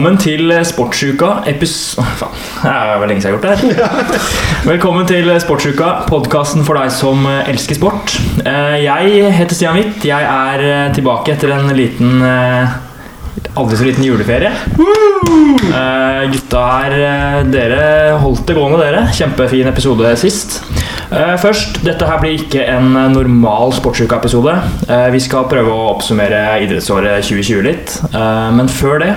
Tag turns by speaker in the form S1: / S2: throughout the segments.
S1: Velkommen til Sportsuka epis... Å, faen, det er vel lenge siden jeg har gjort det her. Velkommen til Sportsuka, podkasten for deg som elsker sport. Eh, Jeg heter Stian Witt. Jeg er eh, tilbake etter en liten eh, Aldri så liten juleferie. Eh, gutta her, eh, dere holdt det gående, dere. Kjempefin episode sist. Eh, først, dette her blir ikke en normal Sportsuka-episode. Eh, vi skal prøve å oppsummere idrettsåret 2020 litt. Eh, men før det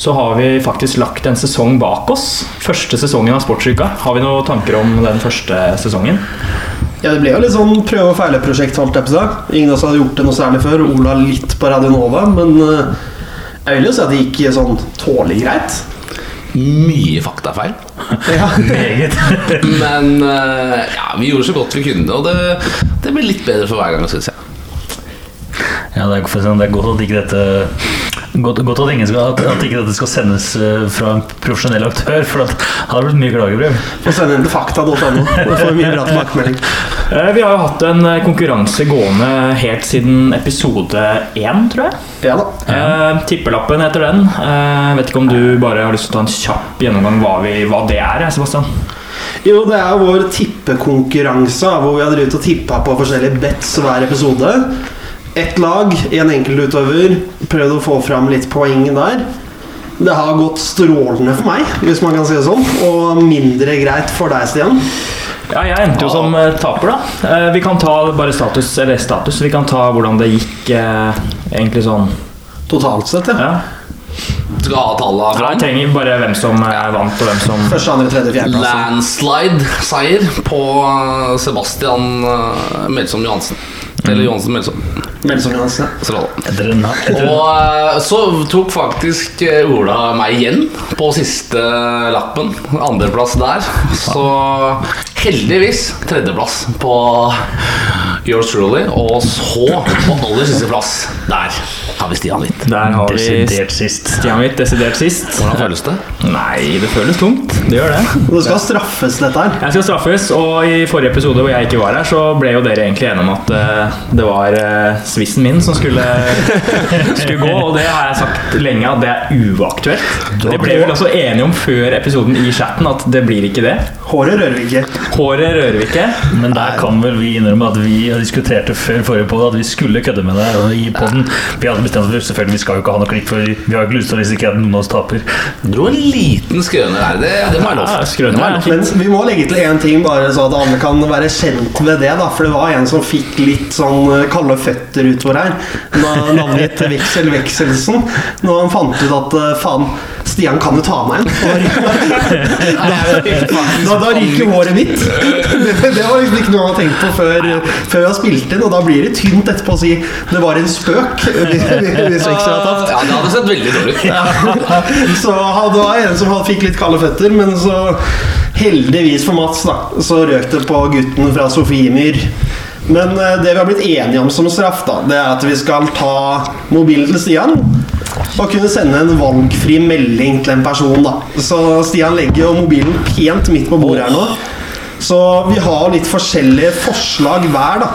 S1: så har vi faktisk lagt en sesong bak oss. Første sesongen av Sportsuka. Har vi noen tanker om den første sesongen?
S2: Ja, Det ble jo litt sånn prøve- og feile-prosjekt. Ingen av oss hadde gjort det noe særlig før. Ola litt på Radio Nova, men eh, jeg vil jo si at det gikk sånn tålelig greit.
S3: Mye faktafeil.
S2: Ja.
S1: Meget.
S3: Men eh, ja, vi gjorde så godt vi kunne, og det, det ble litt bedre for hver gang, syns jeg.
S4: Ja, det er, for eksempel, det er godt at ikke dette Godt, godt at, ingen skal, at, at ikke dette skal sendes eh, fra en profesjonell aktør, for det hadde blitt mye klagebrev.
S2: Få sende inn til fakta.no. Får mye bra tilbakemelding.
S1: Eh, Vi har jo hatt en eh, konkurranse gående helt siden episode én, tror jeg.
S2: Ja da.
S1: Eh, tippelappen heter den. Eh, vet ikke om du bare har lyst til å ta en kjapp gjennomgang hva, vi, hva det er, Sebastian?
S2: Jo, det er vår tippekonkurranse hvor vi har drevet og tippa på forskjellige bets hver episode. Ett lag, en enkeltutøver. Prøvd å få fram litt poeng der. Det har gått strålende for meg, hvis man kan si det sånn. Og mindre greit for deg, Stian.
S1: Ja, jeg endte jo som eh, taper, da. Eh, vi kan ta bare status, eller status. Vi kan ta hvordan det gikk eh, egentlig sånn.
S2: Totalt sett, ja.
S1: Ja.
S3: Skal ha tallene
S1: Jeg
S3: fram.
S1: trenger bare hvem som er vant, og hvem som
S2: Første, andre, tredje, fjerdeplass.
S3: Landslide-seier på Sebastian Melsom Johansen. Eller Johansen Melsom.
S2: Melsom Johansen.
S4: ja.
S3: Og eh, så tok faktisk eh, Ola meg igjen på siste lappen. Andreplass der. Så heldigvis tredjeplass på Yours Truly. Og så på aller siste plass der har vi Stian Litt.
S1: Der har vi
S4: desidert sist.
S1: Stian Witt, desidert sist.
S3: Hvordan føles det?
S1: Nei, det føles tungt. Det gjør det.
S2: Og det skal straffes, dette her.
S1: Jeg skal straffes, og i forrige episode hvor jeg ikke var her, så ble jo dere egentlig enige om at uh, det var uh, svissen min som skulle, skulle gå, og det har jeg sagt lenge at det er uaktuelt. Det ble vi vel også enige om før episoden i chatten at det blir ikke det.
S2: Håret rører vi ikke.
S1: Håret rører vi ikke.
S4: Men der kan vel vi innrømme at vi diskuterte før forrige podd at vi skulle kødde med det. Og i podden, vi hadde bestemt oss selvfølgelig vi skal jo ikke ha noe klipp, for vi har ikke lyst til å risikere at noen av oss taper.
S3: Dro en liten skrøne der. Det, det må jeg lov.
S1: Ja, skrøner
S3: Det må jeg lov.
S2: Men vi må legge til én ting, bare så at alle kan være kjent med det. da For det var en som fikk litt sånn eh, kalde føtter utover her. Na- Navngitt Veksel Vekselsen. Når han fant ut at eh, faen, Stian kan du ta meg en. Da, da ryker håret mitt. Det, det var liksom ikke noe han hadde tenkt på før, før vi har spilt inn. Og da blir det tynt etterpå å si det var en spøk. Hvis Veksel har tapt.
S3: Ja, det hadde sett veldig dårlig ut.
S2: Så han- det var en som fikk litt kalde føtter, men så heldigvis for Mats, da, så røk det på gutten fra Sofiemyr. Men eh, det vi har blitt enige om som straff, da, det er at vi skal ta mobilen til Stian. Og kunne sende en valgfri melding til en person. da Så Stian legger jo mobilen pent midt på bordet her nå. Så vi har litt forskjellige forslag hver, da.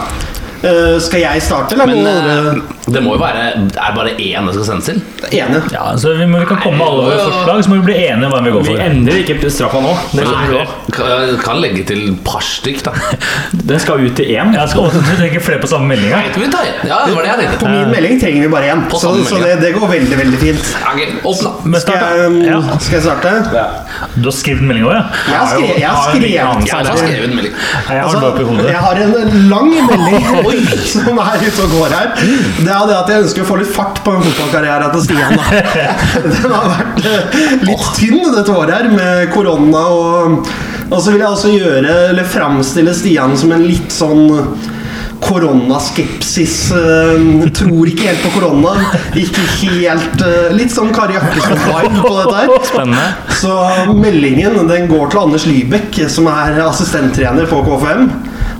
S2: Uh, skal jeg starte, eller
S3: Men
S2: dere
S3: det må jo være Er bare én det skal sendes til?
S2: Ene.
S4: Ja, så vi, må, vi kan komme med alle våre forslag, så må vi bli enige om hva vi går for.
S1: Vi endrer ikke straffa nå. Det Nei, du.
S3: Kan, kan legge til et par stykk, da.
S1: Den skal ut til én.
S4: Jeg skal også tenke flere på samme melding.
S3: Vi tar en. Ja, det var det jeg
S2: På min melding trenger vi bare én, så, så det, det går veldig, veldig fint.
S3: Okay, ok,
S2: Skal jeg,
S4: ja.
S2: skal jeg starte?
S4: Du har skrevet melding òg, ja?
S2: Jeg har skrevet, jeg har
S4: en
S2: skrevet
S3: Jeg har skrevet en melding.
S4: Jeg har
S2: Altså, jeg har en lang melding som er ute og går her. Det er det at jeg ønsker å få litt fart på en fotballkarriere til Stian. Den har vært eh, litt tynn dette året her med korona og Og så vil jeg også gjøre, eller framstille Stian som en litt sånn koronaskepsis. Uh, tror ikke helt på korona. Ikke helt uh, Litt sånn Kari Jakkesson-vibe på dette her.
S1: Spennende.
S2: Så meldingen den går til Anders Lybekk, som er assistenttrener på KFM.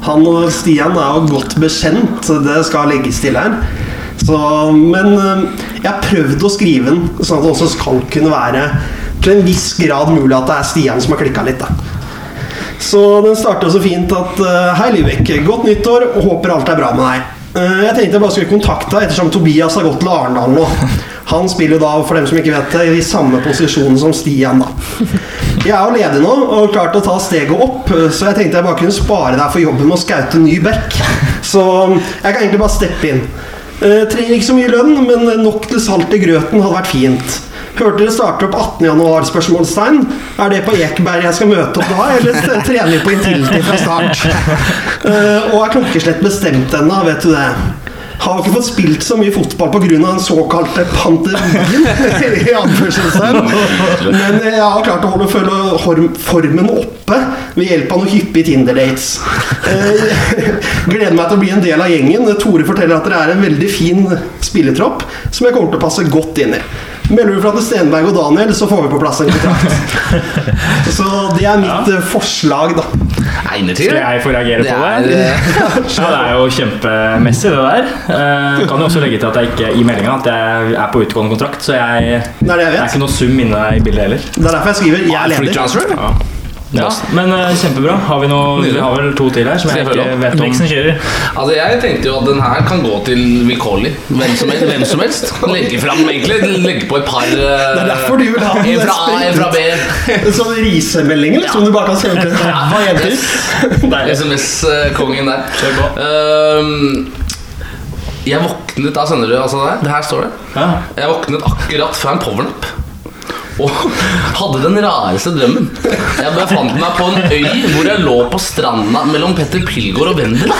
S2: Han og Stian er jo godt bekjent, det skal legges til her. Så, men øh, jeg har prøvd å skrive den sånn at det også skal kunne være til en viss grad mulig at det er Stian som har klikka litt. da Så den starter så fint at øh, Hei, Libek. Godt nyttår. og Håper alt er bra med deg. Eh, Jeg tenkte jeg bare skulle kontakte deg ettersom Tobias har gått til Arendal nå. Han spiller da, for dem som ikke vet det, i samme posisjon som Stian, da. Jeg er jo ledig nå og klart å ta steget opp, så jeg tenkte jeg bare kunne spare deg for jobben med å skaute ny bekk. Så jeg kan egentlig bare steppe inn. Eh, trenger ikke så mye lønn, men nok til salt i grøten hadde vært fint. Hørte dere starte opp 18. januar, spørsmålstegn. Er det på Ekeberg jeg skal møte opp da, eller trener vi på Intility fra start? Eh, og er klokkeslett bestemt ennå, vet du det? Har ikke fått spilt så mye fotball pga. den såkalte pandemien. i. Men jeg har klart å holde følge formen oppe ved hjelp av noen hyppige Tinder-dates. Eh, Gleder meg til å bli en del av gjengen. Tore forteller at dere er en veldig fin spilletropp som jeg kommer til å passe godt inn i. Melder du fra til Stenberg og Daniel, så får vi på plass en kontrakt. Så det er mitt ja. forslag, da.
S3: Egner.
S1: Skal jeg få reagere
S3: Det
S1: på det?
S3: Er,
S1: Ja, det er jo kjempemessig, det der. Uh, kan jo også legge til at jeg ikke i meldinga at jeg er på utgående kontrakt, så jeg,
S2: Det er det jeg
S1: det er ikke noe sum inne i bildet heller.
S2: Det er derfor jeg skriver 'jeg er
S3: leder'.
S1: Ja. Ja, men uh, kjempebra. Har vi, noe, vi har vel to til her som jeg ikke vet om.
S3: Altså Jeg tenkte jo at den her kan gå til vilkårlig. Hvem som helst. Hvem som helst. Legge fram egentlig Legge på et par
S2: Det er derfor du vil ha
S3: En fra A, en fra B.
S2: En sånn risemelding liksom, du bare kan sende til ræva jenter.
S3: Yes. SMS-kongen der.
S1: Kjør på.
S3: Um, jeg våknet Da sender du altså det her. Det her står det.
S1: Ja.
S3: Jeg våknet akkurat fra en powernap. Og hadde den rareste drømmen. Jeg befant meg på en øy hvor jeg lå på stranda mellom Petter Pilgaard og Vendela.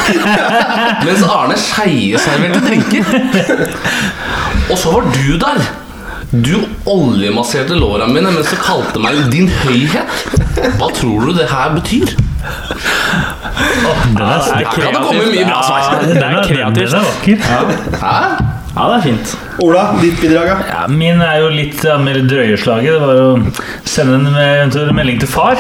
S3: Mens Arne Skeie serverte drinker. Og så var du der. Du oljemasserte låra mine mens du kalte meg din høyhet. Hva tror du det her betyr?
S4: Oh, er,
S1: Det er
S3: det komme
S1: kreativt.
S3: svar.
S1: Det er
S4: er,
S1: kreativt.
S4: den er vakker.
S3: Hæ?
S1: Ja, det er fint.
S2: Ola, ditt bidrag?
S4: Ja, min er jo litt ja, mer drøyeslaget. Det var å sende en eventuell melding til far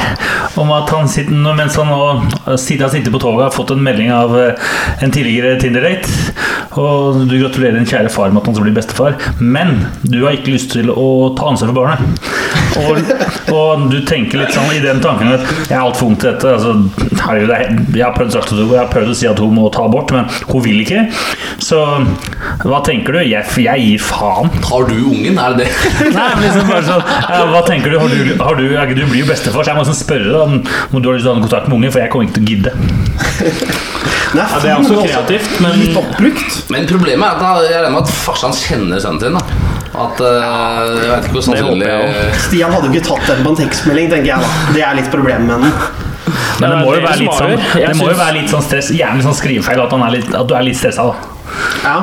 S4: om at han sitter, nå- mens han nå sitter, har sittet på toget, har fått en melding av eh, en tidligere Tinder-date. Og du gratulerer din kjære far med at han skal bli bestefar, men du har ikke lyst til å ta ansvar for barnet. Og, og du tenker litt sånn i den tanken at jeg er altfor ung til dette. Altså, herregud, det er- jeg har prøvd, sagt, at- jeg har prøvd å si at hun må ta abort, men hun vil ikke. Så hva tenker du? Jeg, jeg gir faen.
S3: Har du ungen? Er det det?
S4: Nei, men liksom bare sånn ja, Hva tenker du? Har du, har du, er du blir jo bestefar, så jeg må liksom spørre om, om du har lyst til å ha kontakt med ungen, for jeg kommer ikke til å gidde.
S2: Nei,
S1: Ja, det er også kreativt, men
S2: Litt oppbrukt.
S3: Men problemet er at han- jeg regner med at farsan kjenner sønnen sin. da At uh, Jeg vet ikke hvor sannsynlig
S2: Stian hadde jo ikke tatt den på en tekstmelding, tenker jeg da. Det er litt problemet med den.
S4: Men det må jo være litt sånn, det må jo være litt sånn stress, gjerne sånn skrivefeil, at, litt, at du er litt stressa. da.
S2: Ja.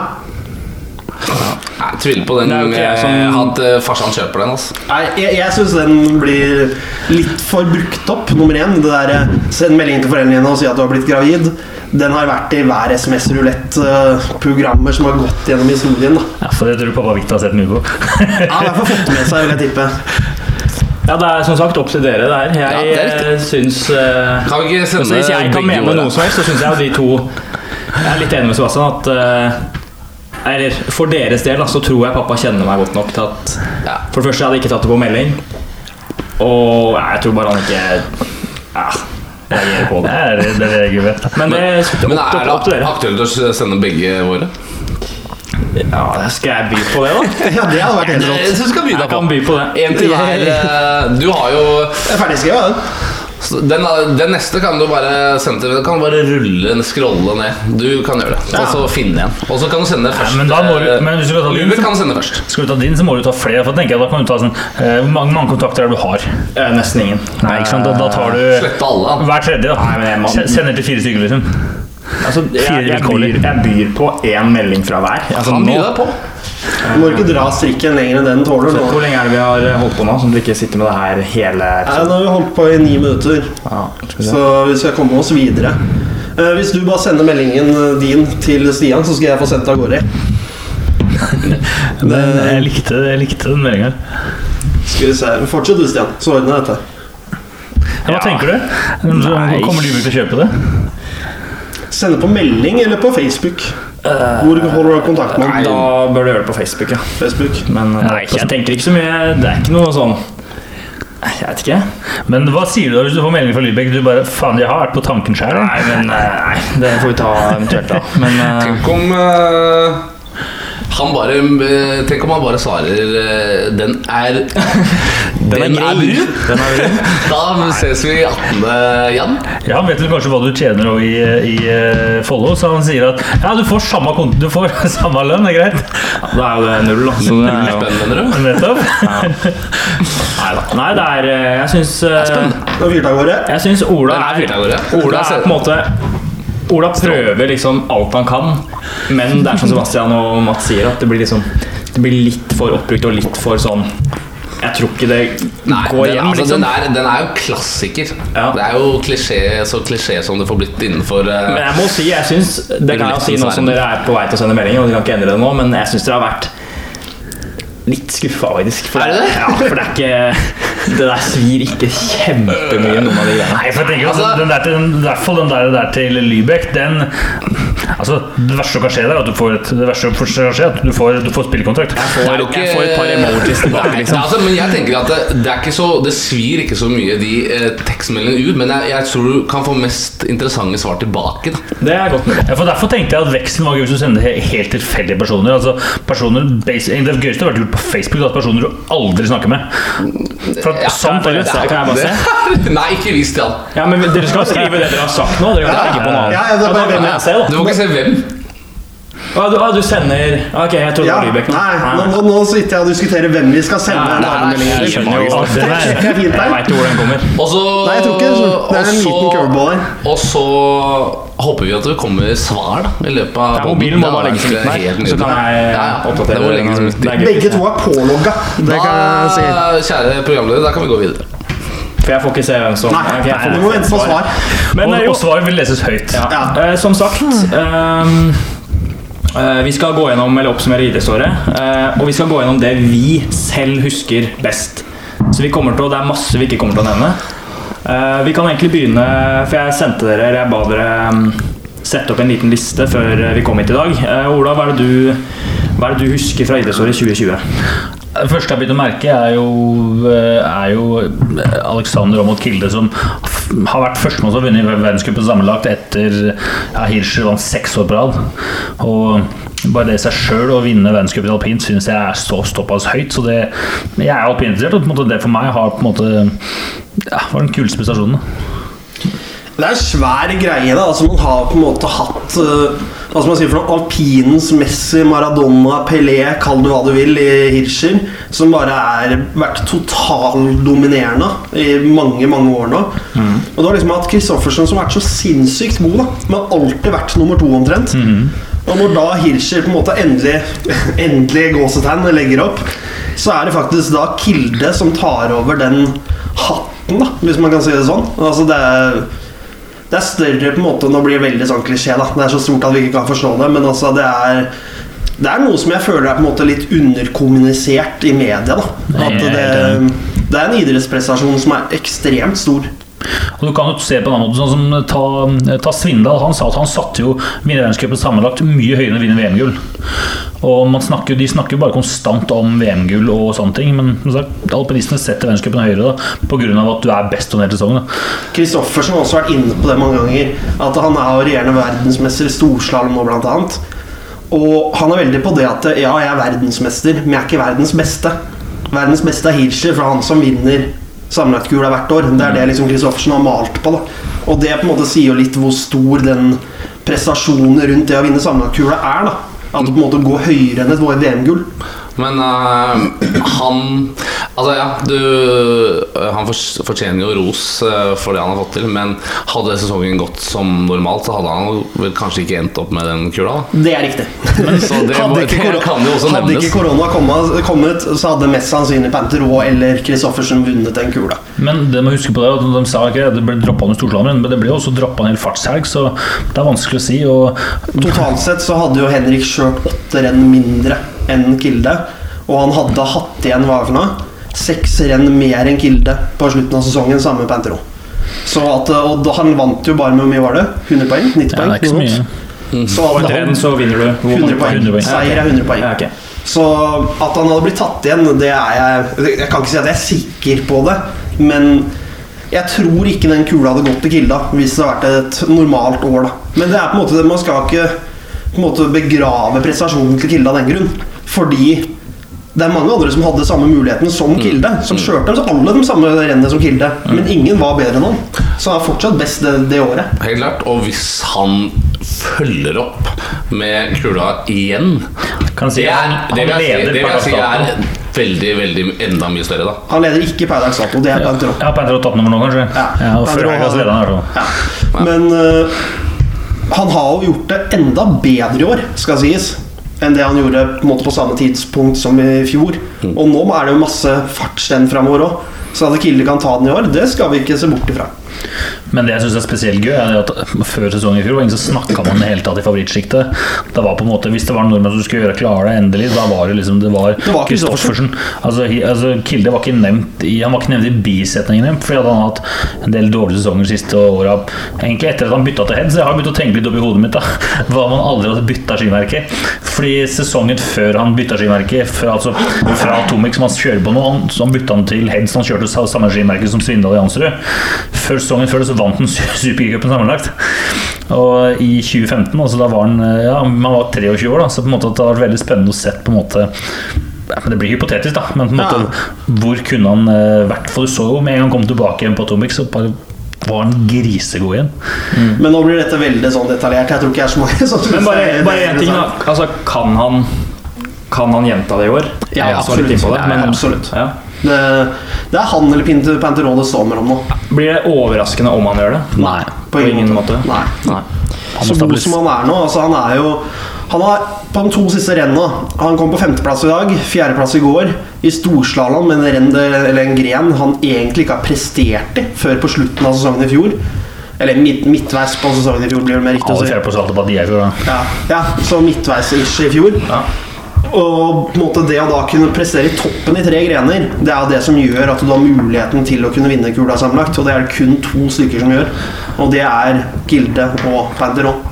S3: Jeg tviler på den.
S1: Det er jo som-
S3: eh, At eh, farsan kjøper den. altså
S2: Nei, jeg, jeg syns den blir litt for brukt opp. Nummer én, det der eh, send melding til foreldrene dine og si at du har blitt gravid. Den har vært i hver SMS-rulett-programmer som har gått gjennom historien. da
S4: Ja, for det tror du pappa Victor har sett mye på.
S2: Ja, I hvert fall fått med seg, vil jeg tippe.
S1: ja, det er som sagt opp til dere der. Jeg
S3: Ja, det
S1: syns uh,
S3: Kan vi ikke sende
S1: Hvis jeg kan mene noe som helst, så syns jeg jo de to Jeg er litt enig med Sebastian at eh, eller For deres del da, så tror jeg pappa kjenner meg godt nok til at
S3: Ja.
S1: For det første, jeg hadde ikke tatt det på melding. Og ja, jeg tror bare han ikke ja, reagerer på
S4: Det er.
S1: Men det er
S3: Men er det aktuelt å sende begge våre?
S1: Ja, Skal jeg by på det, da?
S2: Ja, det hadde vært helt rått.
S3: Jeg
S1: Jeg kan by på det.
S3: En til hver. eh, Du har jo
S2: Jeg er ferdigskrevet, den.
S3: Den, den neste kan du bare sende til Du kan bare rulle scrolle ned. Du kan gjøre det. Og så finne en. Og så kan du sende først.
S4: men du-
S3: eh,
S4: men hvis du skal ta din,
S3: kan sende først.
S4: Skal du ta din, så må du ta flere. For tenker jeg, da kan du ta sånn eh, Hvor mange, mange kontakter er det du har?
S1: Eh, Nesten ingen.
S4: Nei, ikke sant? Da, da tar du
S3: Slette alle.
S4: hver tredje. da
S1: Nei, men jeg må-
S4: Sender til fire stykker, liksom.
S1: Altså, jeg, jeg, byr, jeg byr på én melding fra hver. Altså,
S3: Kan by deg på.
S2: Du må ikke dra strikken lenger enn den tåler.
S1: hvor lenge er det vi har holdt på nå, sånn at vi ikke sitter med det her hele
S2: Nei, nå har vi holdt på i ni minutter,
S1: ja,
S2: så vi skal komme oss videre. Eh, hvis du bare sender meldingen din til Stian, så skal jeg få sendt av gårde.
S4: Men jeg likte, jeg likte den meldinga.
S2: Skal vi se, Fortsett du, Stian, så ordner jeg dette.
S4: Hva
S1: Ja.
S4: tenker du?
S1: Nei.
S4: Kommer du til å kjøpe det?
S2: Sende på melding eller på Facebook? Hvor holder du kontakt med
S1: Nei, da bør du gjøre det på Facebook, ja.
S2: Facebook.
S1: Men eh,
S4: Nei,
S1: jeg tenker ikke så mye Det er ikke noe sånn Jeg vet ikke.
S4: Men hva sier du da hvis du får melding fra Lybekk? Du bare Faen, jeg har vært på tanken sjøl.
S1: Nei, men eh, Nei, det får vi ta eventuelt, da. Men eh,
S3: Tenk om eh, Han bare eh, Tenk om han bare svarer eh, Den er Den er brun.
S1: Den er brun.
S3: Da ses vi 18. Jan.
S4: Ja, Han vet vel kanskje hva du tjener i, i eh, Follo, så han sier at ja, du får samme, konto, du får samme lønn, det er greit.
S1: Da er jo det null, da. Så det er jo
S3: Spenn, mener du?
S4: Nettopp.
S1: Nei da. Nei, det er eh, Jeg syns
S3: spennende.
S2: er fyrte av gårde.
S1: Jeg syns Ola
S3: er
S1: er
S3: fyrt av gårde.
S1: Ola er på en måte Ola prøver liksom alt han kan, men det er som Sebastian og Mats sier, at det blir liksom Det blir litt for oppbrukt og litt for sånn Jeg tror ikke det
S3: Nei,
S1: går
S3: den,
S1: hjem,
S3: altså,
S1: liksom.
S3: den, er, den er jo klassiker.
S1: Ja.
S3: Det er jo klisjé, så klisjé som det får blitt innenfor uh,
S1: Men jeg må si, jeg syns Det kan jeg si nå som dere er på vei til å sende melding, og dere kan ikke endre det nå, men jeg syns dere har vært litt skuffa, faktisk. For
S3: Er det det?
S1: Ja, for det er ikke Det der svir ikke kjempemye, noen av de greiene.
S4: Nei, for jeg tenker at
S3: Altså-
S4: den der til, I hvert fall den der, der til Lybekk, den Altså, Det verste som kan skje der, er at du får et, det verste som kan skje, at du får, du får spillekontrakt.
S1: Jeg får,
S3: er
S1: jeg får et par emojis tilbake,
S3: Nei,
S1: liksom.
S3: altså, men jeg tenker at det, det er ikke så Det svir ikke så mye de eh, tekstmeldingene ut, men jeg, jeg tror du kan få mest interessante svar tilbake. Da.
S1: Det er godt mulig.
S4: Ja, for Derfor tenkte jeg at veksten var gøy hvis du sender helt tilfeldige personer. Altså personer base, Det gøyeste har vært gjort på Facebook. av personer du aldri snakker med. For at,
S3: Ja,
S1: sant jeg bare- kan jeg bare se?
S3: Nei, ikke vis det.
S1: Ja, men Dere skal skrive det dere har sagt nå? Dere kan ikke legge på noe annet.
S2: Ja, ja, det er bare
S1: da kan
S2: hvem-
S1: jeg se, da.
S3: Du må ikke se hvem.
S1: Ah, du, ah, du sender Ok, jeg trodde
S2: Ja,
S1: det var Lybekk nå.
S2: nei, nå, nå, nå sitter jeg og diskuterer hvem vi skal sende
S1: Ja,
S2: en
S1: nei, jeg skjønner jo
S4: alt den
S2: Det er
S1: Jeg
S2: vet
S1: veit jo hvor den kommer.
S3: Og så
S2: Nei, jeg tror ikke det. Det er en
S3: så-
S2: liten curveball her.
S3: Og så håper vi at det kommer svar da i løpet av
S1: Ja, mobilen må bare legges i midten her, så kan jeg
S3: ja, ja.
S1: oppdatere
S3: Det må legges i.
S1: det er
S2: Begge to er pålogga. Det kan jeg si.
S3: Da, kjære programleder, da kan vi gå videre.
S1: For jeg får ikke se hvem som
S2: Nei,
S1: Ok, jeg får
S2: du må vente på svar.
S1: Men
S4: og,
S1: eh, jo,
S4: og svaret vil leses høyt.
S1: ja.
S2: Ja.
S1: eh, som sagt ehm, eh, Vi skal gå gjennom eller oppsummere idrettsåret. eh, og vi skal gå gjennom det vi selv husker best. Så vi kommer til å, det er masse vi ikke kommer til å nevne. Eh, vi kan egentlig begynne, for jeg sendte dere eller Jeg ba dere ehm, sette opp en liten liste før vi kom hit i dag. Eh, Ola, hva er, det du, hva er det du husker fra idrettsåret 2020?
S4: Det første jeg begynte å merke, er jo, eh, er jo Alexander Aamodt Kilde, som har vært førstemann som har vunnet verdenscupen sammenlagt etter ja, Hirscher vant seks år på rad. Og bare det seg sjøl å vinne verdenscupen i alpint syns jeg er så såpass høyt. Så det, jeg er alpininteressert, og det for meg har på en måte ja, var den kuleste prestasjonen.
S2: Det er en svær greie. da altså Man har på en måte hatt uh, Hva skal man si for noe Alpinens Messi, Maradona, Pelé, kall det hva du vil, i Hirscher. Som bare har vært totaldominerende i mange mange år nå. Og du har liksom hatt Christoffersen som har vært så sinnssykt god. da Men har alltid vært nummer to omtrent. Og når da Hirscher på en måte endelig Endelig gåsetegn legger opp, så er det faktisk da Kilde som tar over den hatten, da hvis man kan si det sånn. Altså det er det er større på en måte Nå blir det veldig sånn klisjé. da Det er så stort at vi ikke kan forstå det. Men altså det er Det er noe som jeg føler er på en måte litt underkommunisert i media. da At det, det er en idrettsprestasjon som er ekstremt stor.
S4: Og du kan jo se på en annen måte, sånn som ta, ta Svindal. Han sa at han satte jo vinne verdenscupen sammenlagt mye høyere enn å vinne VM-gull. Og snakker, De snakker jo bare konstant om VM-gull og sånne ting, men sagt, alpinistene setter verdenscupen høyere da, pga. at du er best under hele sesongen.
S2: Kristoffersen har også vært inne på det mange ganger. At han er regjerende verdensmester i storslalåm nå, blant annet. Og han er veldig på det at ja, jeg er verdensmester, men jeg er ikke verdens beste. Verdens beste er Hirscher, for han som vinner sammenlagtkula hvert år. Det er det liksom Kristoffersen har malt på. da Og det på en måte sier jo litt hvor stor den prestasjonen rundt det å vinne sammenlagtkula er. da At det på en måte går høyere enn et VM-gull.
S3: Men uh, han Altså, ja, du eh, Han fortjener jo ros eh, for det han har fått til, men hadde sesongen gått som normalt, så hadde han vel kanskje ikke endt opp med den kula.
S2: Det er riktig.
S3: Så det,
S2: Hadde ikke, korona,
S3: kan jo også
S2: hadde ikke korona kommet, så hadde mest sannsynlig Panterot eller Kristoffersen vunnet den kula.
S4: Men det må huske på det, at de sa ikke at det ble droppa ned storslalåmen, men det ble også droppa ned fartshelg, så det er vanskelig å si. Og
S2: Totalt sett så hadde jo Henrik kjørt åtte renn mindre enn Kilde. Og han hadde hatt igjen hva for noe? Seks renn mer enn Kilde på slutten av sesongen, sammen med Pantero. Så at, og da- han vant jo bare med hvor mye var det? 100 poeng? 90
S4: ja,
S2: poeng?
S4: det er ikke så mye.
S2: Mm. Så
S1: På et renn
S2: han,
S1: så vinner du
S2: 100 poeng.
S4: 100 poeng.
S2: Seier er 100 poeng.
S1: Ja, okay.
S2: Så at han hadde blitt tatt igjen, det er jeg Jeg kan ikke si at jeg er sikker på det, men jeg tror ikke den kula hadde gått til Kilda hvis det hadde vært et normalt år. da Men det er på en måte det, man skal ikke på en måte begrave prestasjonen til Kilda av den grunn. Fordi det er mange andre som hadde samme muligheten som Kilde. Som kjørte dem, alle de samme rennene som Kilde. Men ingen var bedre enn han. Så han er fortsatt best det, det året.
S3: Helt klart. Og hvis han følger opp med kula igjen
S4: Kan si
S3: Det, er, det, vil
S4: han
S3: jeg det vil jeg si er veldig, veldig enda mye større, da.
S2: Han leder ikke Paradise Dato, det er Pantero.
S4: Ja, Panther og toppnummer nå, kanskje.
S2: Ja.
S4: Ja, og før
S2: Panther
S4: leder han.
S2: Ja. Men øh, han har jo gjort det enda bedre i år, skal sies. Enn det han gjorde på, måte, på samme tidspunkt som i fjor. Og nå er det jo masse fartsrenn framover òg. Så at Kilde kan ta den i år, det skal vi ikke se bort ifra.
S4: Men det jeg syns er spesielt gøy, er at før sesongen i fjor var ingen som snakka om i det hele tatt i favorittsjiktet. Det var på en måte, Hvis det var nordmenn som skulle gjøre klare det endelig, da var det liksom Det var
S2: Det var
S4: Kristoffersen. Altså, altså, Kilde var ikke nevnt i Han var ikke nevnt i bisetningen fordi han har hatt en del dårlige sesonger de siste åra. Egentlig etter at han bytta til head, så jeg har begynt å tenke litt opp i hodet mitt. da Hva om han aldri hadde bytta skimerke? Fordi sesongen før han bytta skimerke, fra, altså, fra Atomic som han kjører på nå, han, så han bytta han til head, så han kjørte samme skimerke som Svindal i Jansrud. Før sesongen før det så vant han Supercupen sammenlagt. Og i 2015, altså da var han Ja, man var 23 år, da, så på en måte at det har vært veldig spennende å se på en måte ja, men Det blir hypotetisk, da. Men på en måte, hvor kunne han eh, vært? For du så jo med en gang han kom tilbake igjen på Atomic, så bare var han grisegod igjen.
S2: Men nå blir dette veldig sånn detaljert. Jeg tror ikke jeg er så mange som
S1: Men bare, bare en ting, da. Altså, kan han Kan han gjenta det i år?
S2: Ja, absolutt.
S1: det,
S2: Ja,
S1: men,
S2: absolutt.
S1: Ja.
S2: Det, det er han eller Pinter Panterone det står mellom nå.
S1: Blir det overraskende om han gjør det?
S4: Nei.
S1: På ingen måte.
S2: Nei.
S1: Nei.
S4: Han
S2: Så god som han er nå. Altså han er jo Han har på de to siste rennene Han kom på femteplass i dag, fjerdeplass i går. I storslalåm, med en renn eller en gren han egentlig ikke har prestert i før på slutten av sesongen i fjor. Eller midt, midtveis på sesongen i fjor, blir det mer riktig å si.
S4: fjerde på på de i fjor, da.
S2: Ja, ja så midtveis-ish i fjor. Og på en måte det å da kunne prestere i toppen i tre grener, det er det som gjør at du har muligheten til å kunne vinne kula sammenlagt. Og det er det kun to stykker som gjør. Og det er Gilde og Panteron.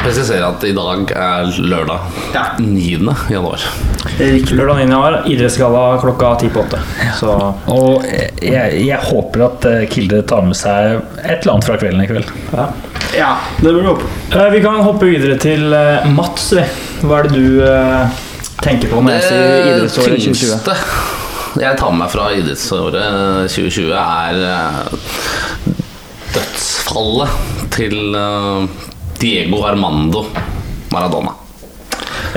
S3: Presiserer at i dag er lørdag
S2: Ja.
S3: 9. januar.
S2: Riktig.
S1: Lørdag 9. januar, idrettsgalla klokka ti på åtte. Så
S4: Og jeg, jeg håper at eh, Kilde tar med seg et eller annet fra kvelden i kveld.
S1: ja.
S2: Ja, det burde vi håpe.
S1: Eh, Vi kan hoppe videre til eh, Mats. Hva er det du tenker på når jeg sier idrettsåret 2020?
S3: tyngste jeg tar med meg fra idrettsåret 2020, er eh, dødsfallet til eh, Diego Armando Maradona.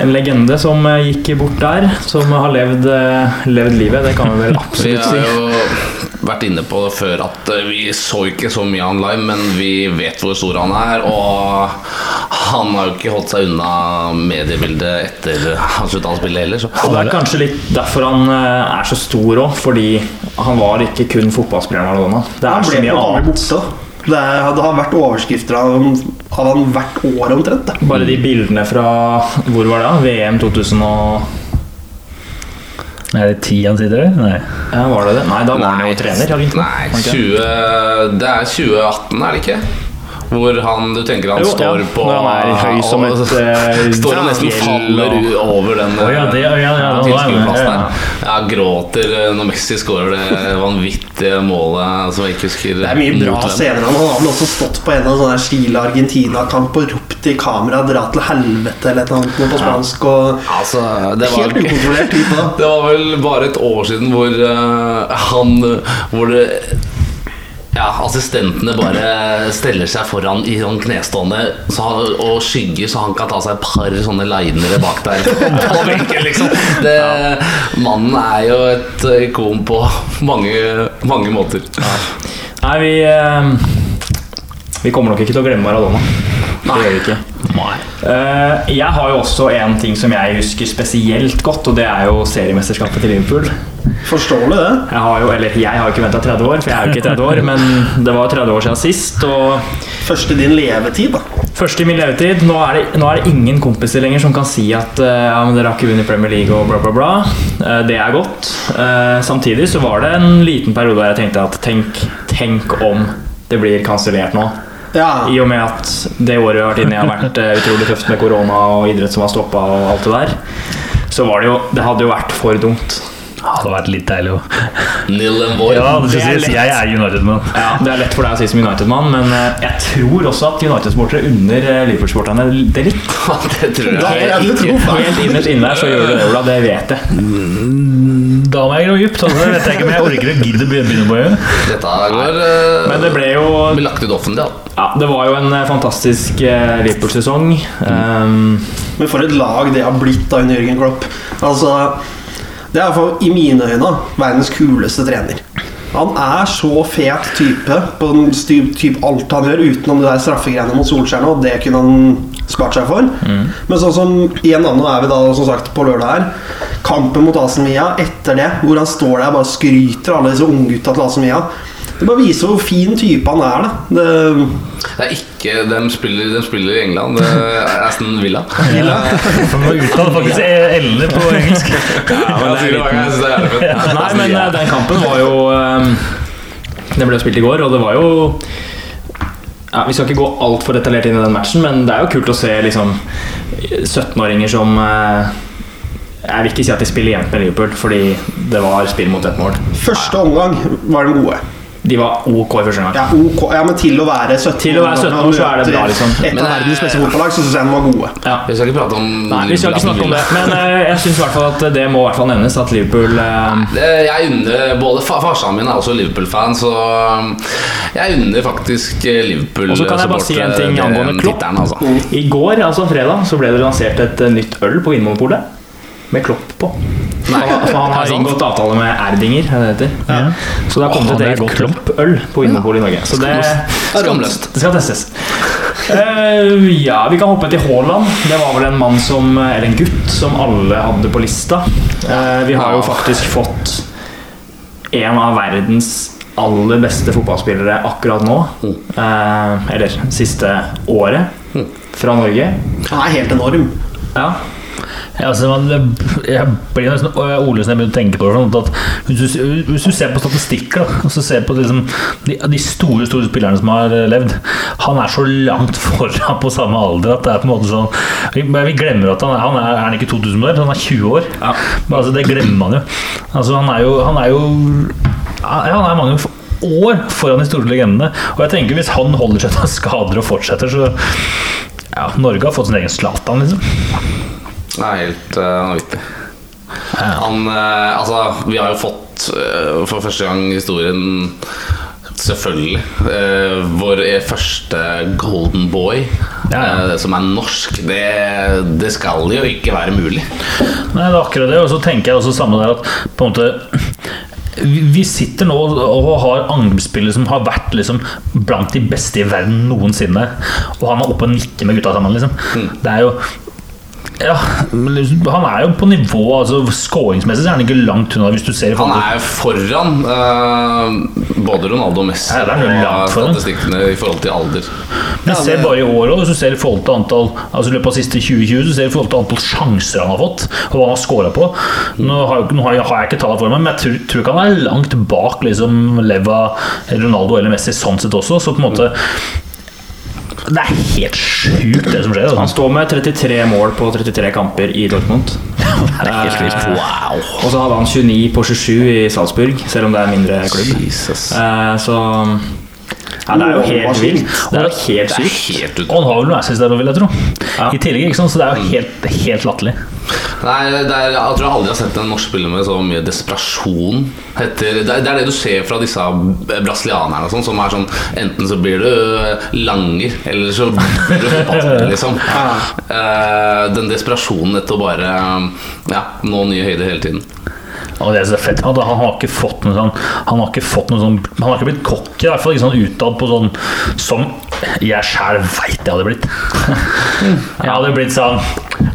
S1: En legende som eh, gikk bort der, som har levd, eh, levd livet. Det kan vi vel absolutt si.
S3: Vi har jo vært inne på det før at eh, vi så ikke så mye av han live, men vi vet hvor stor han er. Og han har jo ikke holdt seg unna mediebildet etter han slutta å spille heller. Så.
S1: Og det er kanskje litt derfor han er så stor òg, fordi han var ikke kun fotballspilleren Maradona. Det er så mye annet.
S2: borte. Det, hadde vært overskrifter av, av han hvert år omtrent. Da.
S1: Bare de bildene fra Hvor var det? da? VM 2000 og
S4: Er det ti han sitter der? Nei.
S1: ja, Var det det? Nei, da var han jo trener.
S3: Nei,
S1: Var han ikke det?
S3: 20, det er 2018, er det ikke? Hvor han, du tenker han
S1: Jo,
S3: står
S1: ja.
S3: på
S1: Når han er høy som
S3: og-
S1: et, eh,
S3: Står og nesten faller
S1: og-
S3: over den
S4: oh, ja, det- ja, ja, ja,
S3: tilskuerplassen der. Ja, gråter eh, når Messi skårer det vanvittige målet som jeg ikke husker
S2: Det er mye bra scener. Han har vel også stått på en av sånne Chile-Argentina-kamp og ropt i kamera 'dra til helvete' eller et eller annet på spansk. Og
S3: Altså, det var
S2: helt ukontrollert type. da.
S3: Det var vel bare et år siden hvor uh, han Hvor det ja, assistentene bare steller seg foran i sånn knestående så han, og skygger, så han kan ta seg et par sånne linere bak der. På benken, liksom. det, Mannen er jo et ikon på mange, mange måter.
S1: Nei, vi eh, Vi kommer nok ikke til å glemme Maradona. Det gjør vi ikke. Eh, jeg har jo også en ting som jeg husker spesielt godt, og det er jo seriemesterskapet til Liverpool.
S2: Forståelig, det.
S1: Jeg har jo, eller jeg har jo ikke venta 30 år, for jeg er jo ikke 30 år, men det var 30 år siden sist. Og
S2: Først i din levetid, da.
S1: først i min levetid Nå er det, nå er det ingen kompiser lenger som kan si at uh, ja, men dere har ikke vunnet Premier League og bla, bla, bla. Uh, det er godt. Samtidig så var det en liten periode der jeg tenkte at tenk, tenk om det blir kansellert nå.
S2: Ja,
S1: I og med at det året vi har vært inne i har vært eh, utrolig tøft med korona og idrett som har stoppa og alt det der, så var det jo Det hadde jo vært for dumt
S4: hadde vært litt deilig å
S3: Nil and Void.
S4: Ja, det
S1: det er
S4: skal sies. Jeg er United-mann.
S1: Ja, Det er lett for deg å si som United-mann, men eh, jeg tror også at United-sportere under eh, Liverpool-sporterne det litt.
S3: det tror jeg.
S2: det tro.
S1: Helt innerst inne her så gjør du det, Ola. Det vet jeg.
S4: Da må jeg gå dypt. Altså, vet jeg ikke om jeg orker å gidde å begynne på det.
S3: Dette går uh,
S1: Men det ble jo
S3: blir lagt ut offentlig, da.
S1: ja, Det var jo en eh, fantastisk eh, Liverpool-sesong. Um,
S2: Men for et lag det har blitt da under Jørgen Klopp. Altså, det er iallfall i mine øyne verdens kuleste trener. Han er så fet type på den typ alt han gjør, utenom det der straffegreiene mot Solskjær nå. Det kunne han spart seg for. Men sånn som igjen nå er vi da som sagt på lørdag her. Kampen mot Asen Mia etter det, hvor han står der og bare skryter alle disse unggutta til Asen Villa. Det bare viser hvor fin type han er. da det,
S3: Det er ikke De spiller, de spiller i England. Det er Aston Villa.
S4: For Man uttaler faktisk L-ene på engelsk.
S1: ja, men det er liten. Nei, men eh, den kampen var jo um, Den ble spilt i går, og det var jo ja, Vi skal ikke gå altfor detaljert inn i den matchen, men det er jo kult å se liksom 17-åringer som eh, Jeg vil ikke si at de spiller jevnt med Liverpool, fordi det var spill mot ett mål.
S2: første omgang var de gode.
S1: De var ok i første gang.
S2: Ja, ok, ja, men til å være 17
S1: Til å være 17 år, så er det bra, liksom.
S2: Et av verdens beste
S3: eh,
S2: fotballag, så syns jeg de var gode.
S1: Ja.
S3: Vi skal ikke prate om
S1: Nei, vi skal ikke snakke om det, men uh, jeg syns i hvert fall at det må i hvert fall nevnes at Liverpool
S3: uh... Jeg unner både fa- Farsan min er også Liverpool-fan, så jeg unner faktisk Liverpool
S1: Og så kan jeg bare si en ting angående Klopp.
S3: altså.
S1: I går, altså fredag, så ble det lansert et nytt øl på Vinmonopolet. Med Klopp på. Nei, for han har inngått avtale med Erdinger, er det heter. Ja. Så det har kommet et
S4: det
S1: eget. Klopp-øl på Vinmonopolet i Norge. Så det,
S3: Skamløst.
S1: det skal testes. Uh, ja, vi kan hoppe til Haaland. Det var vel en mann som Eller en gutt som alle hadde på lista. Uh, vi har jo faktisk fått en av verdens aller beste fotballspillere akkurat nå. Uh, eller siste året. Fra Norge.
S2: Han er helt enorm.
S1: Ja.
S4: Ja, altså, man, jeg blir nesten ordløs når jeg begynner å tenke på det. sånn At hvis, du, hvis du ser på statistikker da, og så ser på liksom, de, de store store spillerne som har eh, levd Han er så langt foran på samme alder at det er på en måte sånn Vi, vi glemmer at han han er, er han ikke 2000-modell, han er 20 år.
S1: Ja.
S4: Men altså, det glemmer man jo. Altså, han er jo Han er, jo, ja, han er mange år foran de store legendene. Og jeg tenker hvis han holder seg til skader og fortsetter, så ja, Norge har fått sin egen Zlatan, liksom.
S3: Det er helt uh, vanvittig. Han uh, Altså, vi har jo fått uh, for første gang i historien Selvfølgelig. eh, vår første golden boy,
S4: Ja, ja.
S3: eh, som er norsk. Det, det skal jo ikke være mulig.
S4: Nei, det er akkurat det. Og så tenker jeg også samme der at på en måte vi sitter nå og har angrepsspillere som har vært liksom blant de beste i verden noensinne. Og han er oppe og nikker med gutta sammen. Liksom. Det er jo ja, men liksom, Han er jo på nivå altså Skåringsmessig er han ikke langt unna. Hvis du ser i
S3: Han
S4: forhold til-
S3: er foran uh, både Ronaldo og Messi
S4: Ja, er
S3: og
S4: langt
S3: statistikkene i forhold til alder.
S4: Men ser bare i år også, hvis du ser i forhold til antall Altså i løpet av siste 2020 så ser du i forhold til antall sjanser han har fått, og hva han har scora på. Nå har, nå har jeg, har jeg ikke tallene for meg, men jeg tror, tror ikke han er langt bak liksom Leva, Ronaldo eller Messi sånn sett også. Så på en måte Det er helt sjukt, det som skjer.
S1: Han
S4: Altså.
S1: står med 33 mål på 33 kamper i Dortmund.
S4: Det er helt vilt.
S1: Wow. Og så hadde han 29 på 27 i Salzburg, selv om det er en mindre klubb.
S3: Jesus.
S1: Eh, så ja, det er jo helt vilt. Det er jo helt sykt.
S4: Og han har vel noe assist der òg, vil jeg tro.
S1: Ja.
S4: I tillegg, ikke sant? Så det er jo helt, helt latterlig.
S3: Nei, det er, jeg tror jeg aldri har sett en norsk spiller med så mye desperasjon. Etter, det, er, det er det du ser fra disse brasilianerne, og sånn, som er sånn Enten så blir du langer, eller så blir du fotballspiller, liksom. Eh, den desperasjonen etter å bare ja, nå nye høyder hele tiden.
S4: Og det er så fett Han har ikke fått noe sånn Han har ikke fått noe sånn Han har ikke blitt cocky, i hvert fall ikke sånn utad på sånn som jeg sjæl veit jeg hadde blitt. Jeg hadde blitt sånn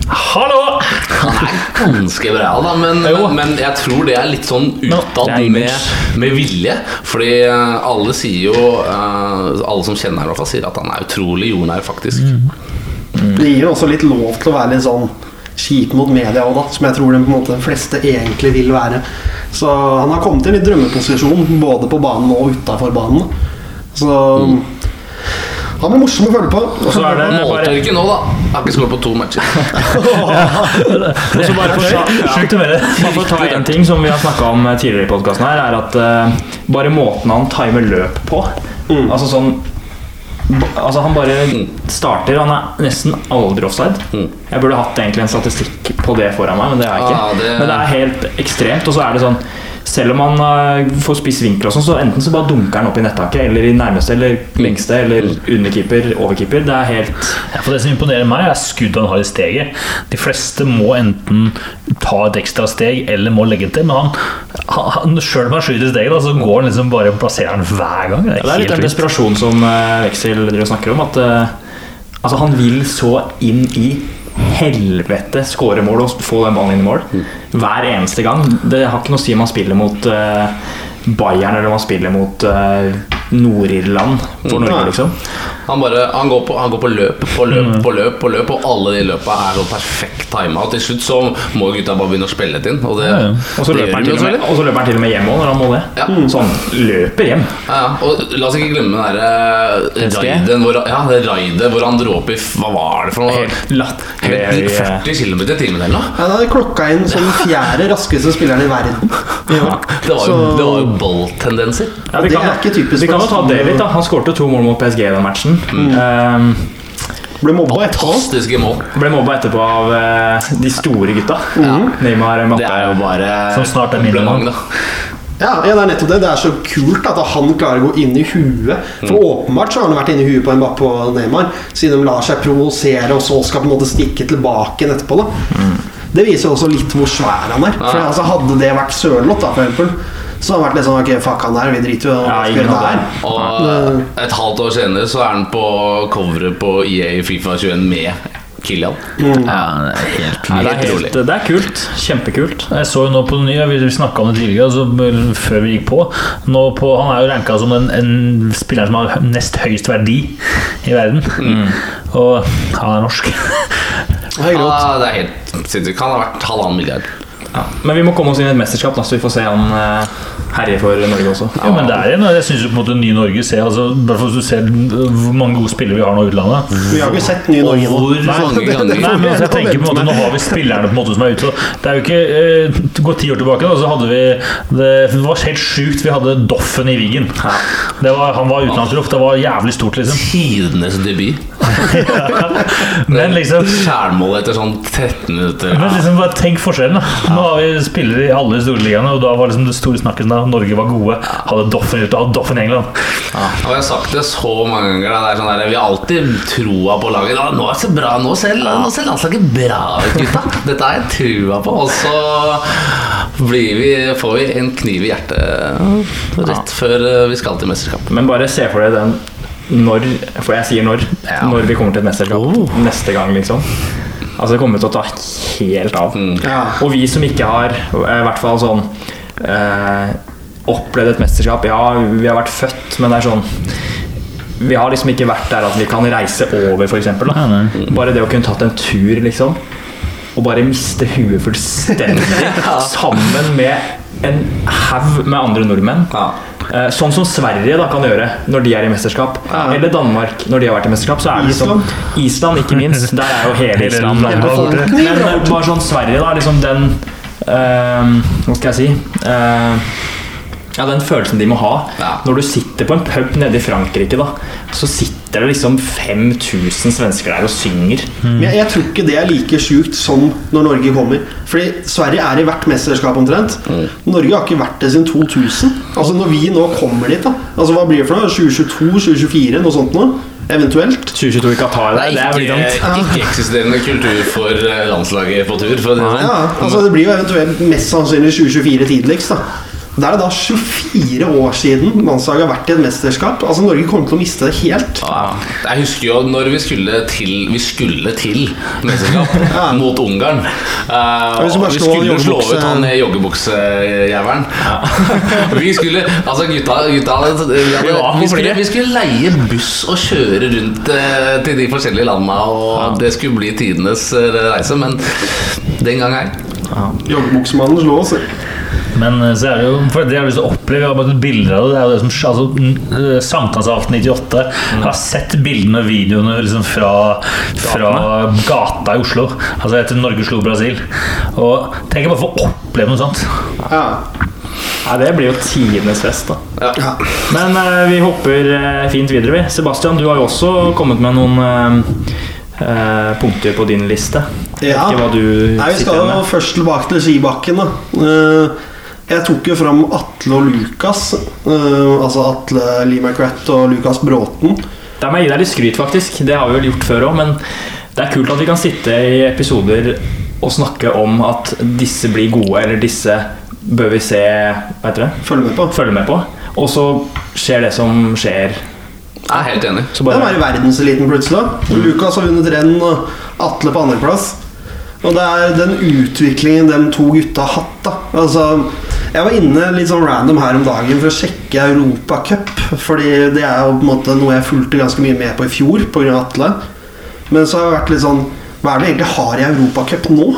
S4: Hallo!
S3: Han er ganske bra, da, men, men jeg tror det er litt sånn utad med, med vilje. Fordi eh, alle sier jo eh, Alle som kjenner ham, i hvert fall, sier at han er utrolig jordnær, faktisk.
S2: Det gir jo også litt lov til å være litt sånn kjip mot media òg, da. Som jeg tror de, på en måte, de fleste egentlig vil være. Så han har kommet i en litt drømmeposisjon både på banen og utafor banen. Så Han er morsom å følge på.
S1: Og så er det bare
S3: Måltørke nå, da. Jeg har ikke skåret på to matcher.
S1: Og så bare for, ja. Bare for å ta en ting som vi har snakka om tidligere i podkasten, her er at uh, bare måten han timer løp på Altså sånn Altså Han bare starter. Han er nesten aldri offside. Jeg burde hatt egentlig en statistikk på det foran meg, men det har jeg ikke.
S3: Ah,
S1: Men det er helt ekstremt. Og så er det sånn selv om han eh, får spiss vinkel, og sånn, så enten så bare dunker han opp i nettaket, eller i nærmeste eller lengste, eller underkeeper, overkeeper. Det er helt
S4: Ja, for Det som imponerer meg, er skuddet han har i steget. De fleste må enten ta et ekstra steg eller må legge til. Men han, han, sjøl om han skyter i steget, da, så går han liksom bare og plasserer den hver gang. Det
S1: Ja,
S4: er,
S1: det er litt den
S4: vilt.
S1: desperasjonen som Veksel snakker om. At eh, altså, han vil så inn i helvete skåre mål og få den ballen inn i mål hver eneste gang. Det har ikke noe å si om man spiller mot uh, Bayern eller om man spiller mot eh, Nord-Irland for Norge, liksom.
S3: Han, bare, han, går på, han går på løp på løp på løp, på løp og alle de løpa er så perfekt tima. Og til slutt så må gutta bare begynne å spille det inn. Og det,
S4: Ja, ja.
S1: Og så
S3: det
S1: løper, han til og med, og så løper han til og med hjem òg når han må det.
S3: Ja.
S1: Så han løper hjem.
S3: Ja, ja. og la oss ikke glemme den derre
S1: PSG?
S3: raiden hvor, ja, det raidet hvor han dro opp i Hva var det for noe?
S1: Helt latterlig.
S3: Helt 40 km i timen eller noe?
S2: da hadde klokka inn som den fjerde raskeste spilleren i verden. Ja.
S3: Det var jo,
S2: Så-
S3: det var jo balltendenser.
S1: Ja,
S2: det,
S1: Det
S2: er ikke typisk
S1: vi kan jo ta David. da. Han skårte to mål mot PSG i den matchen. Um,
S2: Ble mobba etterpå.
S3: Fantastiske mål.
S1: Ble mobba etterpå av eh, de store gutta. Neymar, Mbappé.
S3: Det er jo bare
S4: Som snart er
S3: da.
S2: Ja, ja, det er nettopp det. Det er så kult at han klarer å gå inn i huet. For åpenbart så har han vært inni i huet på Mbappé og Neymar, siden de lar seg provosere, og så skal på en måte stikke tilbake igjen etterpå. da Det viser også litt hvor svær han er. For altså Hadde det vært Sørloth, da, for eksempel, så det har vært litt sånn Ok, fuck han der, vi driter jo i skal gjøre
S1: hadde-
S2: der.
S3: Og et halvt år senere så er han på coveret på EA Fifa 21 med Kilian.
S4: Ja, det er
S1: det, er
S3: Helt
S1: det er kult. Kjempekult.
S4: Jeg så jo nå på det nye, vi snakka om det tidligere, altså, før vi gikk på. Nå på han er jo ranka som en, en spiller som har nest høyest verdi i verden. Og han er norsk.
S2: Det er grått.
S3: Det er helt sinnssykt. Han har vært halvannen milliard.
S1: Ja. Men vi må komme oss inn i et mesterskap, da, så vi får se han eh, herje for Norge også.
S4: Jo, men det er en, jeg jeg syns på en måte nye Norge ser altså, Bare for at du ser hvor mange gode spillere vi har nå i utlandet.
S2: Vi har ikke sett nye Norge nå.
S3: Hvor
S2: Nei,
S3: mange ganger-
S4: Nei, men altså, jeg tenker på en måte Nå har vi spillerne på en måte som er ute. Det er jo ikke eh, Gå ti år tilbake, da, så hadde vi Det, det var helt sjukt. Vi hadde Doffen i Wiggen. Var- Han var utenlandsproff. Det var jævlig stort, liksom.
S3: Tidenes debut.
S4: Men liksom
S3: Skjærmål etter sånn 13 minutter.
S4: men liksom bare tenk forskjellen. da Nå har vi spillere i alle store ligaene, og da var liksom det store snakket da Norge var gode. Hadde Doffen ute, hadde Doffen i England.
S3: Og jeg har sagt det så mange ganger. Det er sånn der, vi har alltid troa på laget. Ja, Nå er det så bra, nå ser, nå ser landslaget bra ut, gutta. Dette har jeg trua på. Og så blir vi, får vi en kniv i hjertet rett før eh, vi skal til mesterskap.
S1: Men bare se for deg den når For jeg sier når. Når vi kommer til et mesterskap neste gang, liksom. Altså Det kommer til å ta helt av.
S2: Ja.
S1: Og vi som ikke har, eh, i hvert fall sånn eh, Opplevd et mesterskap Ja, vi har vært født, men det er sånn Vi har liksom ikke vært der at vi kan reise over, f.eks. Bare det å kunne tatt en tur, liksom. Og bare miste huet fullstendig sammen med en haug med andre nordmenn.
S3: Ja.
S1: Eh, Sånn som Sverige da kan gjøre når de er i mesterskap. Eller Danmark når de har vært i mesterskap. Så er det liksom, Island, ikke minst. Der er jo hele
S4: Hele
S1: Island. Men eh, bare sånn Sverige, da. Liksom den uh, Hva skal jeg si? Uh, ja, Den følelsen de må ha
S3: Ja.
S1: når du sitter på en pub nede i Frankrike. da Så sitter det liksom 5000 svensker der og synger.
S2: Men jeg, jeg tror ikke det er like sjukt som når Norge kommer. Fordi Sverige er i hvert mesterskap omtrent. Norge har ikke vært det siden 2000. Altså Når vi nå kommer dit, da Altså hva blir det for noe? 2022-2024? Noe sånt noe? Eventuelt?
S1: 2022 i Qatar.
S3: Det
S1: Det, det er dumt.
S3: ikke-eksisterende kultur for eh, landslaget på tur. For det sånn.
S2: Ja, altså Det blir jo eventuelt mest sannsynlig 2024 tidligst. da Da er det da 24 år siden landslaget har vært i et mesterskap. Altså Norge kommer til å miste det helt.
S3: Ja, jeg husker jo når vi skulle til Vi skulle til mesterskap mot Ungarn. Uh,
S2: vi skulle
S3: vi skulle jo slå ut han joggebuksejævelen. vi skulle Altså, gutta, gutta vi, hadde,
S1: Ja,
S3: vi, skulle, vi skulle leie buss og kjøre rundt uh, til de forskjellige landene, og det skulle bli tidenes eh, reise, men den gang her Ja.
S2: Joggebuksemannen slo oss.
S4: Men eh, så er det jo For det har lyst til å oppleve. Jeg har bare sett bilder av det. Det er jo det som altså, mm, Sankthansaften 98. Jeg har sett bildene og videoene liksom fra, fra gata i Oslo. Altså etter Norge slo Brasil. Og tenk bare å oppleve noe sånt.
S2: Ja.
S1: Nei, det blir jo tidenes fest, da.
S2: Ja.
S1: Men uh, vi hopper uh, fint videre, vi. Sebastian, du har jo også kommet med noen uh, eh, punkter på din liste.
S2: Ja.
S1: Ikke hva du
S2: Nei, Vi skal jo først tilbake til skibakken. da Eh, Jeg tok jo fram Atle og Lukas. Uh, Altså Atle Lee McRatt og Lukas Bråten.
S1: Der må jeg gi deg litt skryt, faktisk. Det har vi vel gjort før òg, men det er kult at vi kan sitte i episoder og snakke om at disse blir gode, eller disse bør vi se Hva heter det?
S2: Følge med på.
S1: Følge med på. Og så skjer det som skjer.
S3: Jeg er helt enig.
S1: Så bare...
S2: Det er i verdenseliten plutselig. da. Lukas har vunnet renn, og Atle på andreplass. Og det er den utviklingen de to gutta har hatt. da Altså Jeg var inne litt sånn random her om dagen for å sjekke Europacup. Fordi det er jo på en måte noe jeg fulgte ganske mye med på i fjor pga. Atle. Men så har jeg vært litt sånn Hva er det egentlig har i Europacup nå?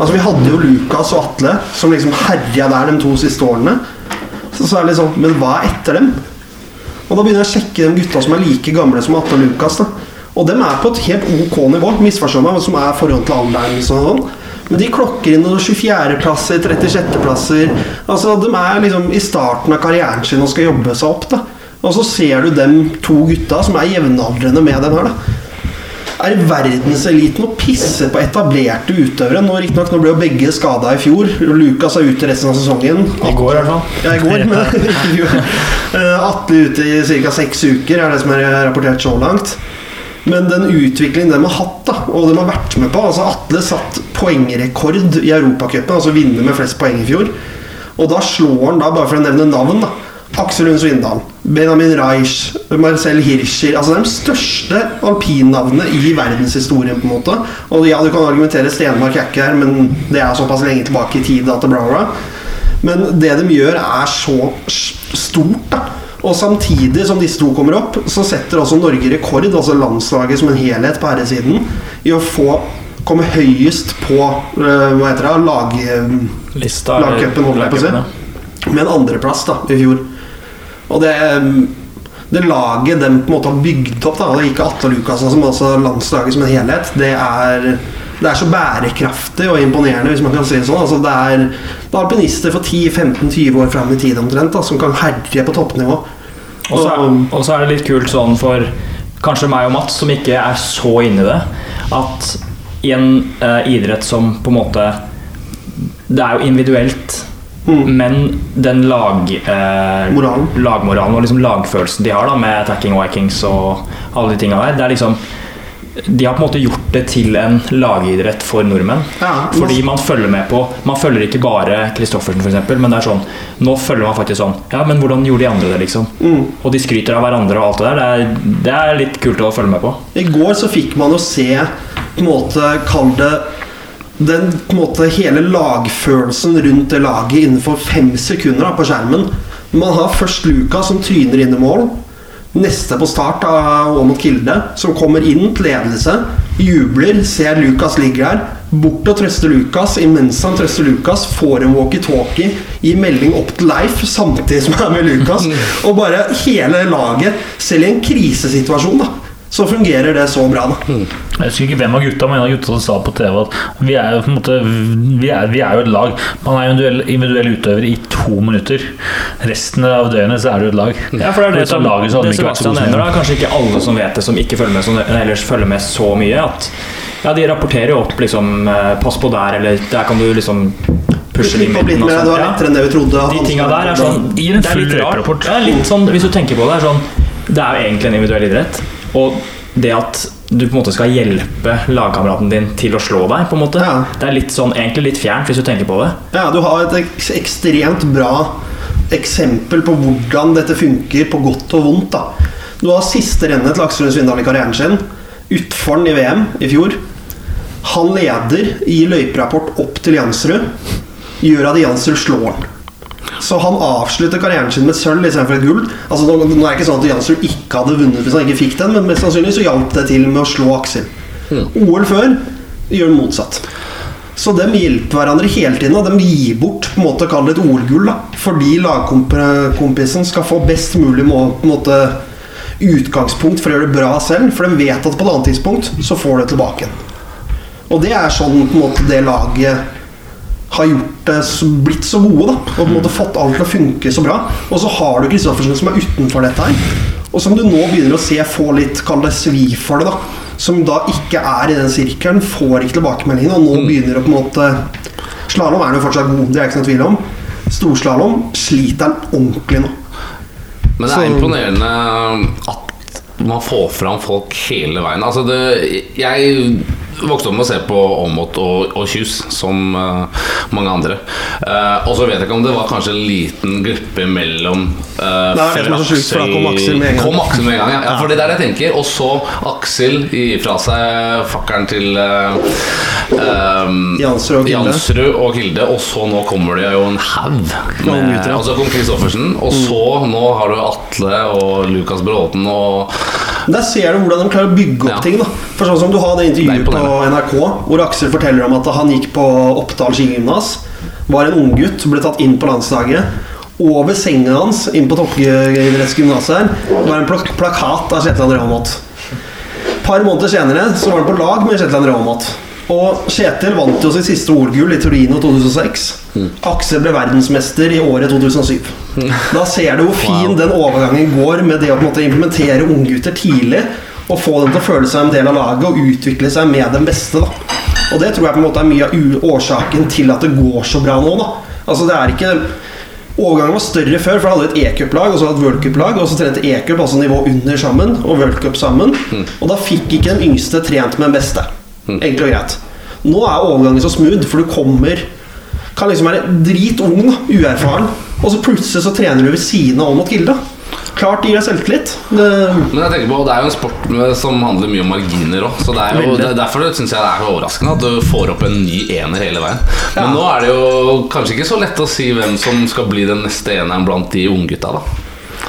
S2: Altså Vi hadde jo Lukas og Atle som liksom herja der de to siste årene. Så, så er det litt sånn Men hva er etter dem? Og da begynner jeg å sjekke de gutta som er like gamle som Atle og Lukas. da Og dem er på et helt ok nivå, misforstå meg, som er forhold til alderen. Sånn. Men de klokker inn noen 24.-plasser, 36.-plasser. Altså, De er liksom i starten av karrieren sin og skal jobbe seg opp. da Og så ser du dem to gutta som er jevnaldrende med dem her. da er verdenseliten og pisser på etablerte utøvere. Nå, nok, nå ble jo begge skada i fjor. Lukas er ute resten av sesongen.
S1: I går, i hvert fall.
S2: Ja, i går, men ikke i fjor. Eh, Atle ute i ca. seks uker, er det som er rapportert så langt. Men den utviklingen de har hatt, da, og de har vært med på altså Atle satt poengrekord i Europacupen, altså vinner med flest poeng i fjor. Og da slår han, da bare for å nevne navn, da Aksel Lund Svindal, Benjamin Reich, Marcel Hirscher Altså de største alpinnavnene i verdenshistorien, på en måte. Og ja, du kan argumentere Stenmark er ikke her, men det er såpass lenge tilbake i tid at det bla. Men det de gjør, er så stort, da. Og samtidig som disse to kommer opp, så setter også Norge rekord, altså landslaget som en helhet på herresiden, i å få komme høyest på eh, hva heter det, lag,
S1: Lista
S2: lagcupen, holdt jeg på å si. Med en andreplass da, i fjor. Og det, det laget de på en måte har bygd opp, da, og ikke Atle som altså landslaget som en helhet, det er, det er så bærekraftig og imponerende, hvis man kan si det sånn. Altså, det, er, det er alpinister for 10-15-20 år fram i tid omtrent, da, som kan herje på toppnivå.
S1: Og så, er, og så er det litt kult sånn for kanskje meg og Mats, som ikke er så inne i det, at i en uh, idrett som på en måte Det er jo individuelt,
S2: Mm.
S1: men den lag, uh,
S2: Moralen.
S1: lagmoralen og liksom lagfølelsen de har da med Attacking Vikings og alle de tinga der, det er liksom de har på en måte gjort det til en lagidrett for nordmenn.
S2: Ja,
S1: Fordi man følger med på Man følger ikke bare Christoffersen, f.eks., men det er sånn Nå følger man faktisk sånn Ja, men hvordan gjorde de andre det, liksom?
S2: Mm.
S1: Og de skryter av hverandre og alt det der. Det er, det er litt kult å følge med på.
S2: I går så fikk man jo se på en måte, Kall det den på en måte hele lagfølelsen rundt det laget innenfor fem sekunder da, på skjermen. Man har først Lukas som tryner inn i mål. Neste på start av Åmot Kilde, som kommer inn til ledelse. Jubler, ser Lukas ligger her. Bort og trøster Lukas. Imens han trøster Lukas, får en walkietalkie, gir melding opp til Leif samtidig som han er med Lukas. Og bare hele laget, selv i en krisesituasjon, da, så fungerer det så bra. da
S4: Jeg husker ikke hvem av gutta, men en av gutta som sa på TV at vi er jo på en måte Vi er, vi er jo et lag. Man er jo individuell, individuell utøver i to minutter. Resten av døgnet så er du et lag.
S1: Ja, for det er det, som,
S4: laget så
S1: det Sebastian nevner,
S4: er.
S1: da. Kanskje ikke alle som vet det, som ikke følger med, som ellers følger med så mye. At ja, de rapporterer jo opp liksom eh, Pass på der, eller der kan du liksom pushe
S2: litt mer, det var lettere enn det vi trodde.
S1: De tinga der er sånn Det er litt rart. Ja, litt sånn, hvis du tenker på det, er sånn Det er jo egentlig en individuell idrett. Og det at du på en måte skal hjelpe lagkameraten din til å slå deg, på en måte
S2: Ja.
S1: Det er litt sånn, egentlig litt fjernt, hvis du tenker på det.
S2: Ja, du har et ek ekstremt bra eksempel på hvordan dette funker på godt og vondt. da Du har siste rennet til Aksel Lund Svindal i karrieren sin. Utfor i VM i fjor. Han leder i løyperapport opp til Jansrud. Gjør at Jansrud slår han. Så han avslutter karrieren sin med sølv istedenfor et gull. Altså Nå nå er det ikke sånn at Jansrud ikke hadde vunnet hvis han ikke fikk den, men mest sannsynlig så hjalp det til med å slå Aksel. OL før gjør motsatt. Så de hjelper hverandre hele tiden, og de gir bort på en måte kall det et OL-gull. Fordi lagkompisen skal få best mulig må, måte utgangspunkt for å gjøre det bra selv. For de vet at på et annet tidspunkt så får det tilbake. Og det er sånn på en måte det laget har gjort det blitt så gode. da Og på en måte fått alt til å funke så bra. Og så har du Kristoffersen som er utenfor dette her. Og som du nå begynner å se få litt kall det svi for det. da Som da ikke er i den sirkelen, får ikke tilbakemeldingene, og nå begynner å på en måte Slalåm er han jo fortsatt god, det er ikke noe tvil om. Storslalåm sliter han ordentlig nå.
S3: Men det er
S2: Så-
S3: imponerende at man får fram folk hele veien. Altså det, jeg vokste opp med å se på Aamodt og, og Kjus, som uh, mange andre. Uh, og så vet jeg ikke om det var kanskje en liten glippe mellom uh,
S2: Nei, er det er så sjukt, for da kom Aksel med en gang.
S3: Kom Aksel med en gang, ja. ja for det er det jeg tenker. Og så Aksel gir fra seg fakkelen til
S2: Jansrud og Kilde.
S3: Jansrud og Kilde, og så nå kommer det jo en haug. Og så kom Kristoffersen, og så nå har du Atle og Lukas Bråten og
S2: Der ser du hvordan de klarer å bygge opp
S3: Ja.
S2: ting. da For sånn som Du har det
S3: Det er
S2: intervjuet på
S3: imponerende.
S2: NRK hvor Aksel forteller om at han gikk på Oppdal skigymnas. Var en unggutt, ble tatt inn på landslaget. Over senga hans inn på toppidrettsgymnaset her var en plak plakat av Kjetil Aamodt. Et par måneder senere så var han på lag med Kjetil André Aamodt. Og Kjetil vant jo sitt siste OL-gull i Torino 2006. Aksel ble verdensmester i året 2007. Da ser du hvor fin
S3: Wow.
S2: den overgangen går med det å på en måte implementere unggutter tidlig. Og få dem til å føle seg en del av laget og utvikle seg med den beste. da Og det tror jeg på en måte er mye av årsaken til at det går så bra nå. da Altså det er ikke Overgangen var større før, for da hadde vi et e-cup-lag og så et world-cup-lag. Og så trente e-cup, altså nivå under sammen, og world-cup sammen. Og da fikk ikke den yngste trent med den beste. Enkelt og greit. Nå er overgangen så smooth, for du kommer Kan liksom være drit ung, uerfaren, og så plutselig så trener du ved siden av Aamodt Gilde. Klart gir deg selvtillit. Det,
S3: Men jeg tenker på, det er jo en sport som handler mye om marginer òg. Så det er jo det er derfor syns jeg det er overraskende at du får opp en ny ener hele veien. Men
S2: Ja.
S3: nå er det jo kanskje ikke så lett å si hvem som skal bli den neste eneren blant de unggutta. da.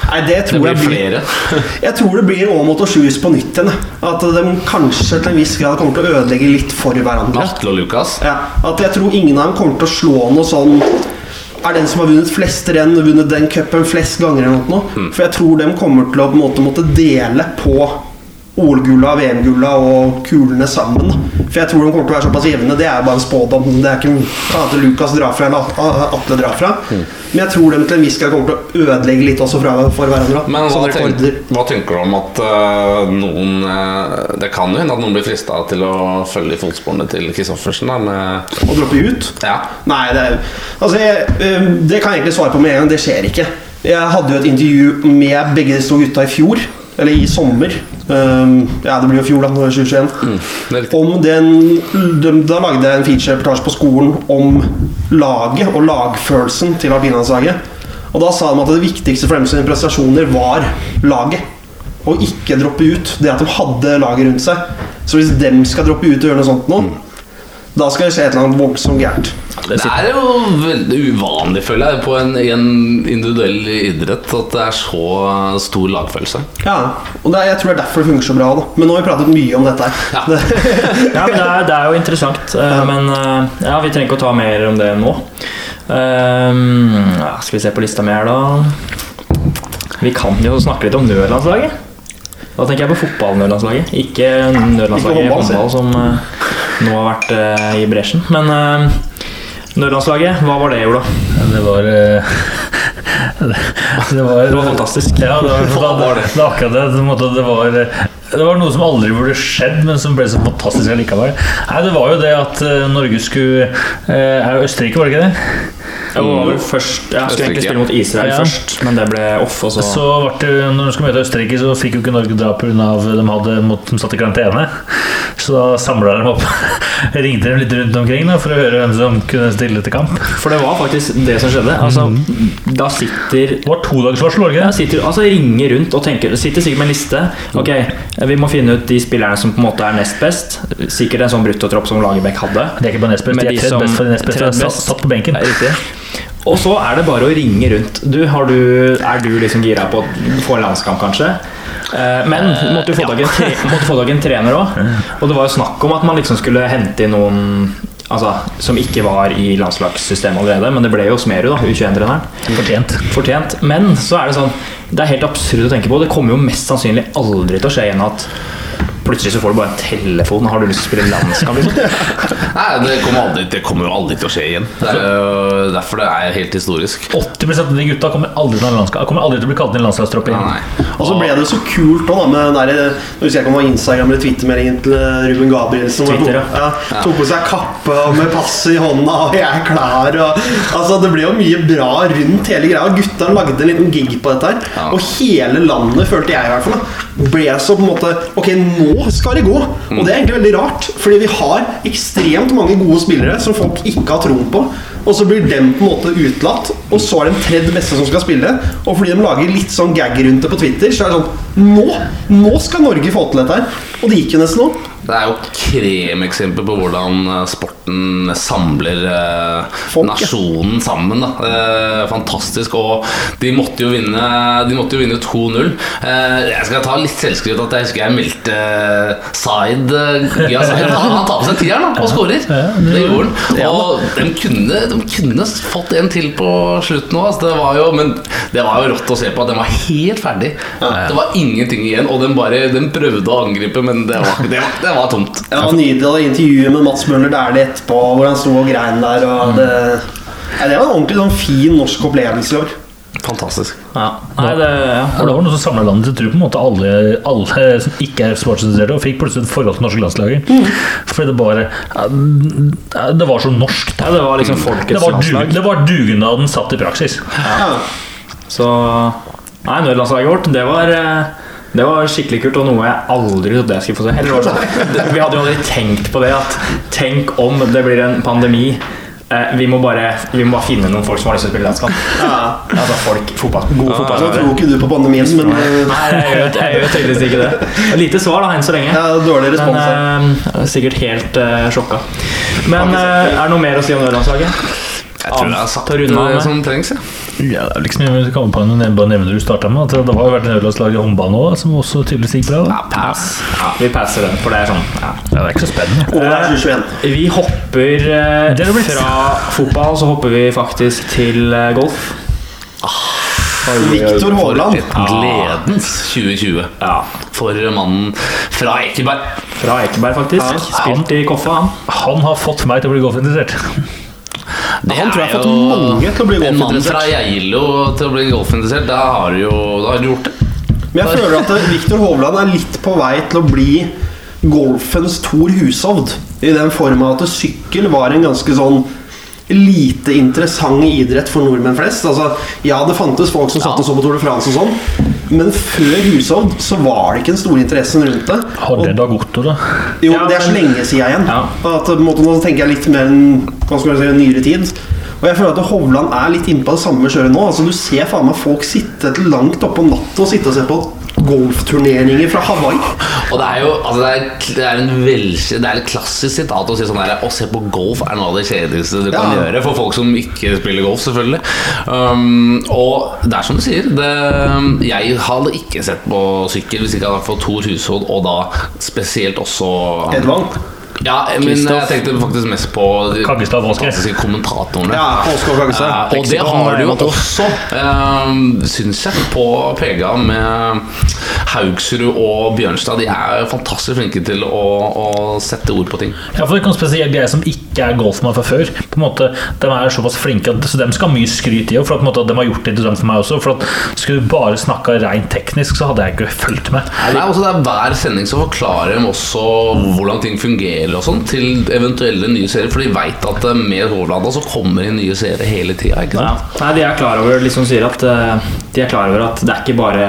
S2: nei, det
S3: Det blir
S2: jeg blir
S3: flere.
S2: Jeg tror det blir Aamodt og Sjuis på nytt igjen. At de kanskje til en viss grad kommer til å ødelegge litt for hverandre.
S3: Atle og Lukas.
S2: Ja, at jeg tror ingen av dem kommer til å slå noe sånn Er den som har vunnet flest renn, vunnet den cupen flest ganger eller noe.
S3: Mm.
S2: For jeg tror de kommer til å måte måtte dele på OL-gulla, VM-gulla og kulene sammen. For jeg tror de kommer til å være såpass jevne. Det er bare en spådom. Det er ikke at Lukas drar fra eller At- Atle drar fra.
S3: Mm.
S2: Men jeg tror de til en viss grad kommer til å ødelegge litt også fra, for hverandre.
S3: Men hva,
S2: tenker,
S3: hva tenker du om at uh, noen uh, Det kan jo hende at noen blir frista til å følge i fotsporene til Kristoffersen. da, med
S2: Å droppe ut?
S3: Ja,
S2: Nei, det, er- altså jeg, uh, det kan jeg egentlig svare på med en gang. Det skjer ikke. Jeg hadde jo et intervju med begge de to gutta i fjor. Eller i sommer. Um, ja, det blir jo fjor, da. Nå er det 2021.
S3: det er.
S2: Om den, de, da lagde jeg en feature-reportasje på skolen om laget og lagfølelsen til alpinlandslaget. Og da sa de at det viktigste for dem sine prestasjoner var laget. Og ikke droppe ut. Det at de hadde laget rundt seg. Så hvis dem skal droppe ut og gjøre noe sånt nå, da skal det skje et eller annet voldsomt gærent.
S3: Det er jo veldig uvanlig, føler jeg, på en, en individuell idrett at det er så stor lagfølelse.
S2: Ja, og det er, jeg tror det er derfor det funker så bra. da Men nå har vi pratet mye om dette her.
S3: Ja.
S2: Det,
S1: Ja, men det er, det er jo interessant. Ja. Men eh, ja, vi trenger ikke å ta mer om det nå. Ehm, ja, skal vi se på lista mi her, da. Vi kan jo snakke litt om nødlandslaget. Da tenker jeg på fotball-nødlandslaget, ikke nødlandslaget i
S2: håndball,
S1: som eh, nå har vært eh, i bresjen. Men eh, nødlandslaget, hva var det, Ola?
S4: Det var eh, det, det var
S1: Det var fantastisk.
S4: Ja, det var,
S3: det?
S4: det akkurat det. Det, var, det var noe som aldri burde skjedd, men som ble så fantastisk allikevel. Nei, Det var jo det at eh, Norge skulle eh, Er Østerrike, var det ikke det?
S1: Jeg var vel først Ja, skulle egentlig spille mot Israel
S4: Ja.
S1: først, men det ble off, og så
S4: Så det, når de skulle møte Østerrike, så fikk jo ikke Norge dra pga. de hadde de satt i karantene. Så da samla de opp. Ringte dem litt rundt omkring da, for å høre hvem som kunne stille til kamp.
S1: For det var faktisk det som skjedde. Altså, Da sitter
S4: Det var todagersvarsel, var det
S1: Ja,
S4: ikke
S1: altså ringer rundt og tenker Sitter sikkert med en liste. Ok, Vi må finne ut de spillerne som på en måte er nest best. Sikkert en sånn bruttotropp som Lagerbäck hadde.
S4: Det er ikke bare nest best, de er
S1: de
S4: tredje best, for de nest beste satt,
S1: best.
S4: satt på benken.
S1: Riktig. Og så er det bare å ringe rundt. Du, har du, er du liksom gira på å få en landskamp, kanskje? Eh, Men måtte du få ja. tre, måtte få tak i en trener òg. Og det var jo snakk om at man liksom skulle hente inn noen altså, som ikke var i landslagssystemet allerede. Men det ble jo Smerud, da, U21-treneren.
S4: Fortjent.
S1: Fortjent. Men så er det sånn Det er helt absurd å tenke på. Det kommer jo mest sannsynlig aldri til å skje igjen at plutselig så får du bare en telefon. Har du lyst til å spille landskamp? Liksom?
S3: Nei, det kommer, aldri, det kommer jo aldri til å skje igjen. Det er jo derfor det er helt historisk.
S4: 80% av de gutta kommer aldri til, landskap, kommer aldri til å bli kalt inn i
S3: landslagstroppen.
S2: Og så ble det så kult òg, da med den der, jeg husker jeg ikke om det var Instagram eller Twitter-meldingen til eh, Ruben Gabrielsen.
S1: Twitter,
S2: tok, ja, tok på seg kappe og med passet i hånda og 'jeg er klar'. Og, altså Det ble jo mye bra rundt hele greia. Gutta lagde en liten gig på dette her.
S3: Ja.
S2: Og hele landet, følte jeg i hvert fall, ble så på en måte Ok, nå skal det gå! Og det er egentlig veldig rart, fordi vi har ekstremt mange gode spillere som folk ikke har troen på. Og så blir dem på en måte utelatt, og så er det den tredje beste som skal spille. Og fordi de lager litt sånn gag rundt det på Twitter, så er det sånn Nå! Nå skal Norge få til dette her! Og det gikk jo nesten nå.
S3: Det er jo kremeksempel på hvordan eh, sporten samler eh,
S2: Folk, ja.
S3: nasjonen sammen. Da. Eh, fantastisk. Og de måtte jo vinne De måtte jo vinne 2-0. Eh, jeg skal ta litt selvskryt at jeg husker jeg meldte Zaid Han, han tar på seg tieren og skårer.
S4: Det-
S3: Det gjorde han. Og de kunne, de kunne fått en til på slutten òg. Altså, det var jo, men det var jo rått å se på at den var helt ferdig. Det var ingenting igjen, og den, bare, prøvde å angripe, men det var, det var, det var tomt.
S2: Ja, det var nydelig å intervjuet med Mats Møller Dæhlie etterpå, hvor han sto og grein der. Og det, ja, det var en ordentlig sånn fin norsk opplevelse i år.
S3: Fantastisk.
S1: Ja. Nei, det, ja.
S4: Og det var noe som samla landet til tro på en måte alle, alle som ikke er sportsinteresserte, fikk plutselig et forhold til norske landslaget. Fordi det bare ja, Det var så norsk.
S1: ja, det var liksom
S4: Det
S1: folkets
S4: var, du,
S1: landslag.
S4: det var dugnaden satt i praksis.
S2: Ja.
S1: Så Nei, nødlandslaget vårt, det var eh, det var skikkelig kult, og noe jeg aldri trodde jeg skulle få se. Eller, var sånn- vi hadde jo aldri tenkt på det. At tenk om det blir en pandemi. Eh, vi, må bare, vi må bare finne noen folk som har lyst til å spille landskamp.
S2: Ja.
S1: Altså folk, fotball, gode
S2: Så tror ikke du på pandemien, men
S1: Nei, jeg gjør, jeg gjør tydeligvis ikke det. Lite svar da, enn så lenge.
S2: ja, dårlig respons.
S1: Men eh, sikkert helt uh, sjokka. Men uh, er det noe mer å si om nødlandslaget?
S3: Jeg tror det har sagt det
S1: med.
S3: som trengs. Ja.
S4: Ja, det er liksom jeg kommer komme på en nevne- bare nevne det du startet med. At det har jo vært en nødlandslag i håndball nå, som også tydeligvis gikk bra. Da.
S3: pass.
S1: Ja, vi passer den, for det er sånn ja.
S4: Ja, det er ikke så spennende.
S2: 2021.
S1: Vi hopper eh, fra fotball, så hopper vi faktisk til eh, golf.
S2: Viktor
S3: Haaland. Gledens 2020
S1: Ja,
S3: for mannen fra Ekeberg.
S1: fra Ekeberg, faktisk. Spilt i Koffa, han.
S4: Han har fått meg til å bli golfinteressert.
S3: Det
S2: Han tror jeg har fått mange til å bli
S3: En mann fra Geilo til å bli golfinteressert, da har du jo da har du gjort det.
S2: Men jeg føler at Viktor Hovland er litt på vei til å bli golfens Thor Hushovd. I den form at sykkel var en ganske sånn lite interessant idrett for nordmenn flest. Altså, ja, det fantes folk som satt og så på Tour de France og sånn, men før Hushovd så var det ikke den store interessen rundt det.
S4: Har det da gått, da?
S2: Jo,
S1: Ja,
S2: det er så lenge siden igjen.
S1: Ja.
S2: At, på en måte, nå tenker jeg litt mer enn hva skal jeg si, nyere tid. Og jeg føler at Hovland er litt inne på det samme kjøret nå. Altså, du ser faen meg folk sitte til langt oppå natta og sitte og se på golfturneringer fra Hawaii.
S3: Og det er jo altså det er, det er en velkje- Det er et klassisk sitat å si sånn her Å se på golf er noe av det kjedeligste du kan gjøre for folk som ikke spiller golf, selvfølgelig. Um, og det er som du sier. Det, jeg hadde ikke sett på sykkel hvis ikke jeg hadde fått Thor Hushovd, og da spesielt også
S2: Edvang.
S3: Ja, men
S1: Kristoff.
S3: jeg tenkte faktisk mest på de
S4: Kaggestad Våske.
S3: fantastiske kommentatorene.
S2: Ja, Oskar Kaggestad.
S3: Ja, og det har du jo også, uh, syns jeg, på PGA med Haugsrud og Bjørnstad. De er fantastisk flinke til å, å sette ord på ting.
S4: Ja, for det kan spesielt jeg som ikke er golfmann fra før. På en måte, De er såpass flinke at så de skal ha mye skryt i. For at, på en måte, de har gjort det interessant for meg også. For at Skulle du bare snakka rent teknisk, så hadde jeg ikke fulgt med.
S3: Nei, også det er Hver sending så forklarer de også hvordan ting fungerer og sånn til eventuelle nye serier. For de veit at med Hovland så kommer det nye serier hele tida.
S1: Ja. Nei, de er klar over liksom sier at eh, De er klar over at det er ikke bare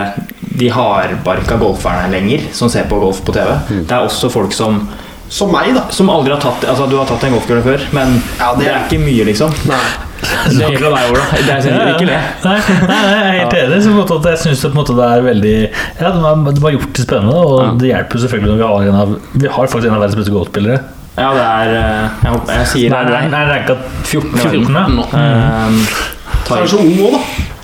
S1: de hardbarka golferne lenger som ser på golf på TV. Det er også folk som
S2: Som meg, da.
S1: Som aldri har tatt Altså, du har tatt en golfkule før, men
S2: Ja,
S1: det,
S2: det-
S1: er ikke mye, liksom.
S2: Nei.
S1: Det gjelder deg, Ola. Det er
S4: Ja,
S1: ikke det.
S4: Nei, jeg er helt enig. Så på jeg synes det, er veldig Ja, de har, de har gjort det spennende, og
S1: Ja.
S4: det hjelper selvfølgelig når vi har en av Vi har faktisk en av verdens beste golfspillere.
S1: Ja, det er eh, Jeg, håper- jeg sier
S4: Nei,
S1: det er
S4: ranka
S1: 14.
S4: 14, ja.
S1: mm.
S2: Så er han så ung òg, da.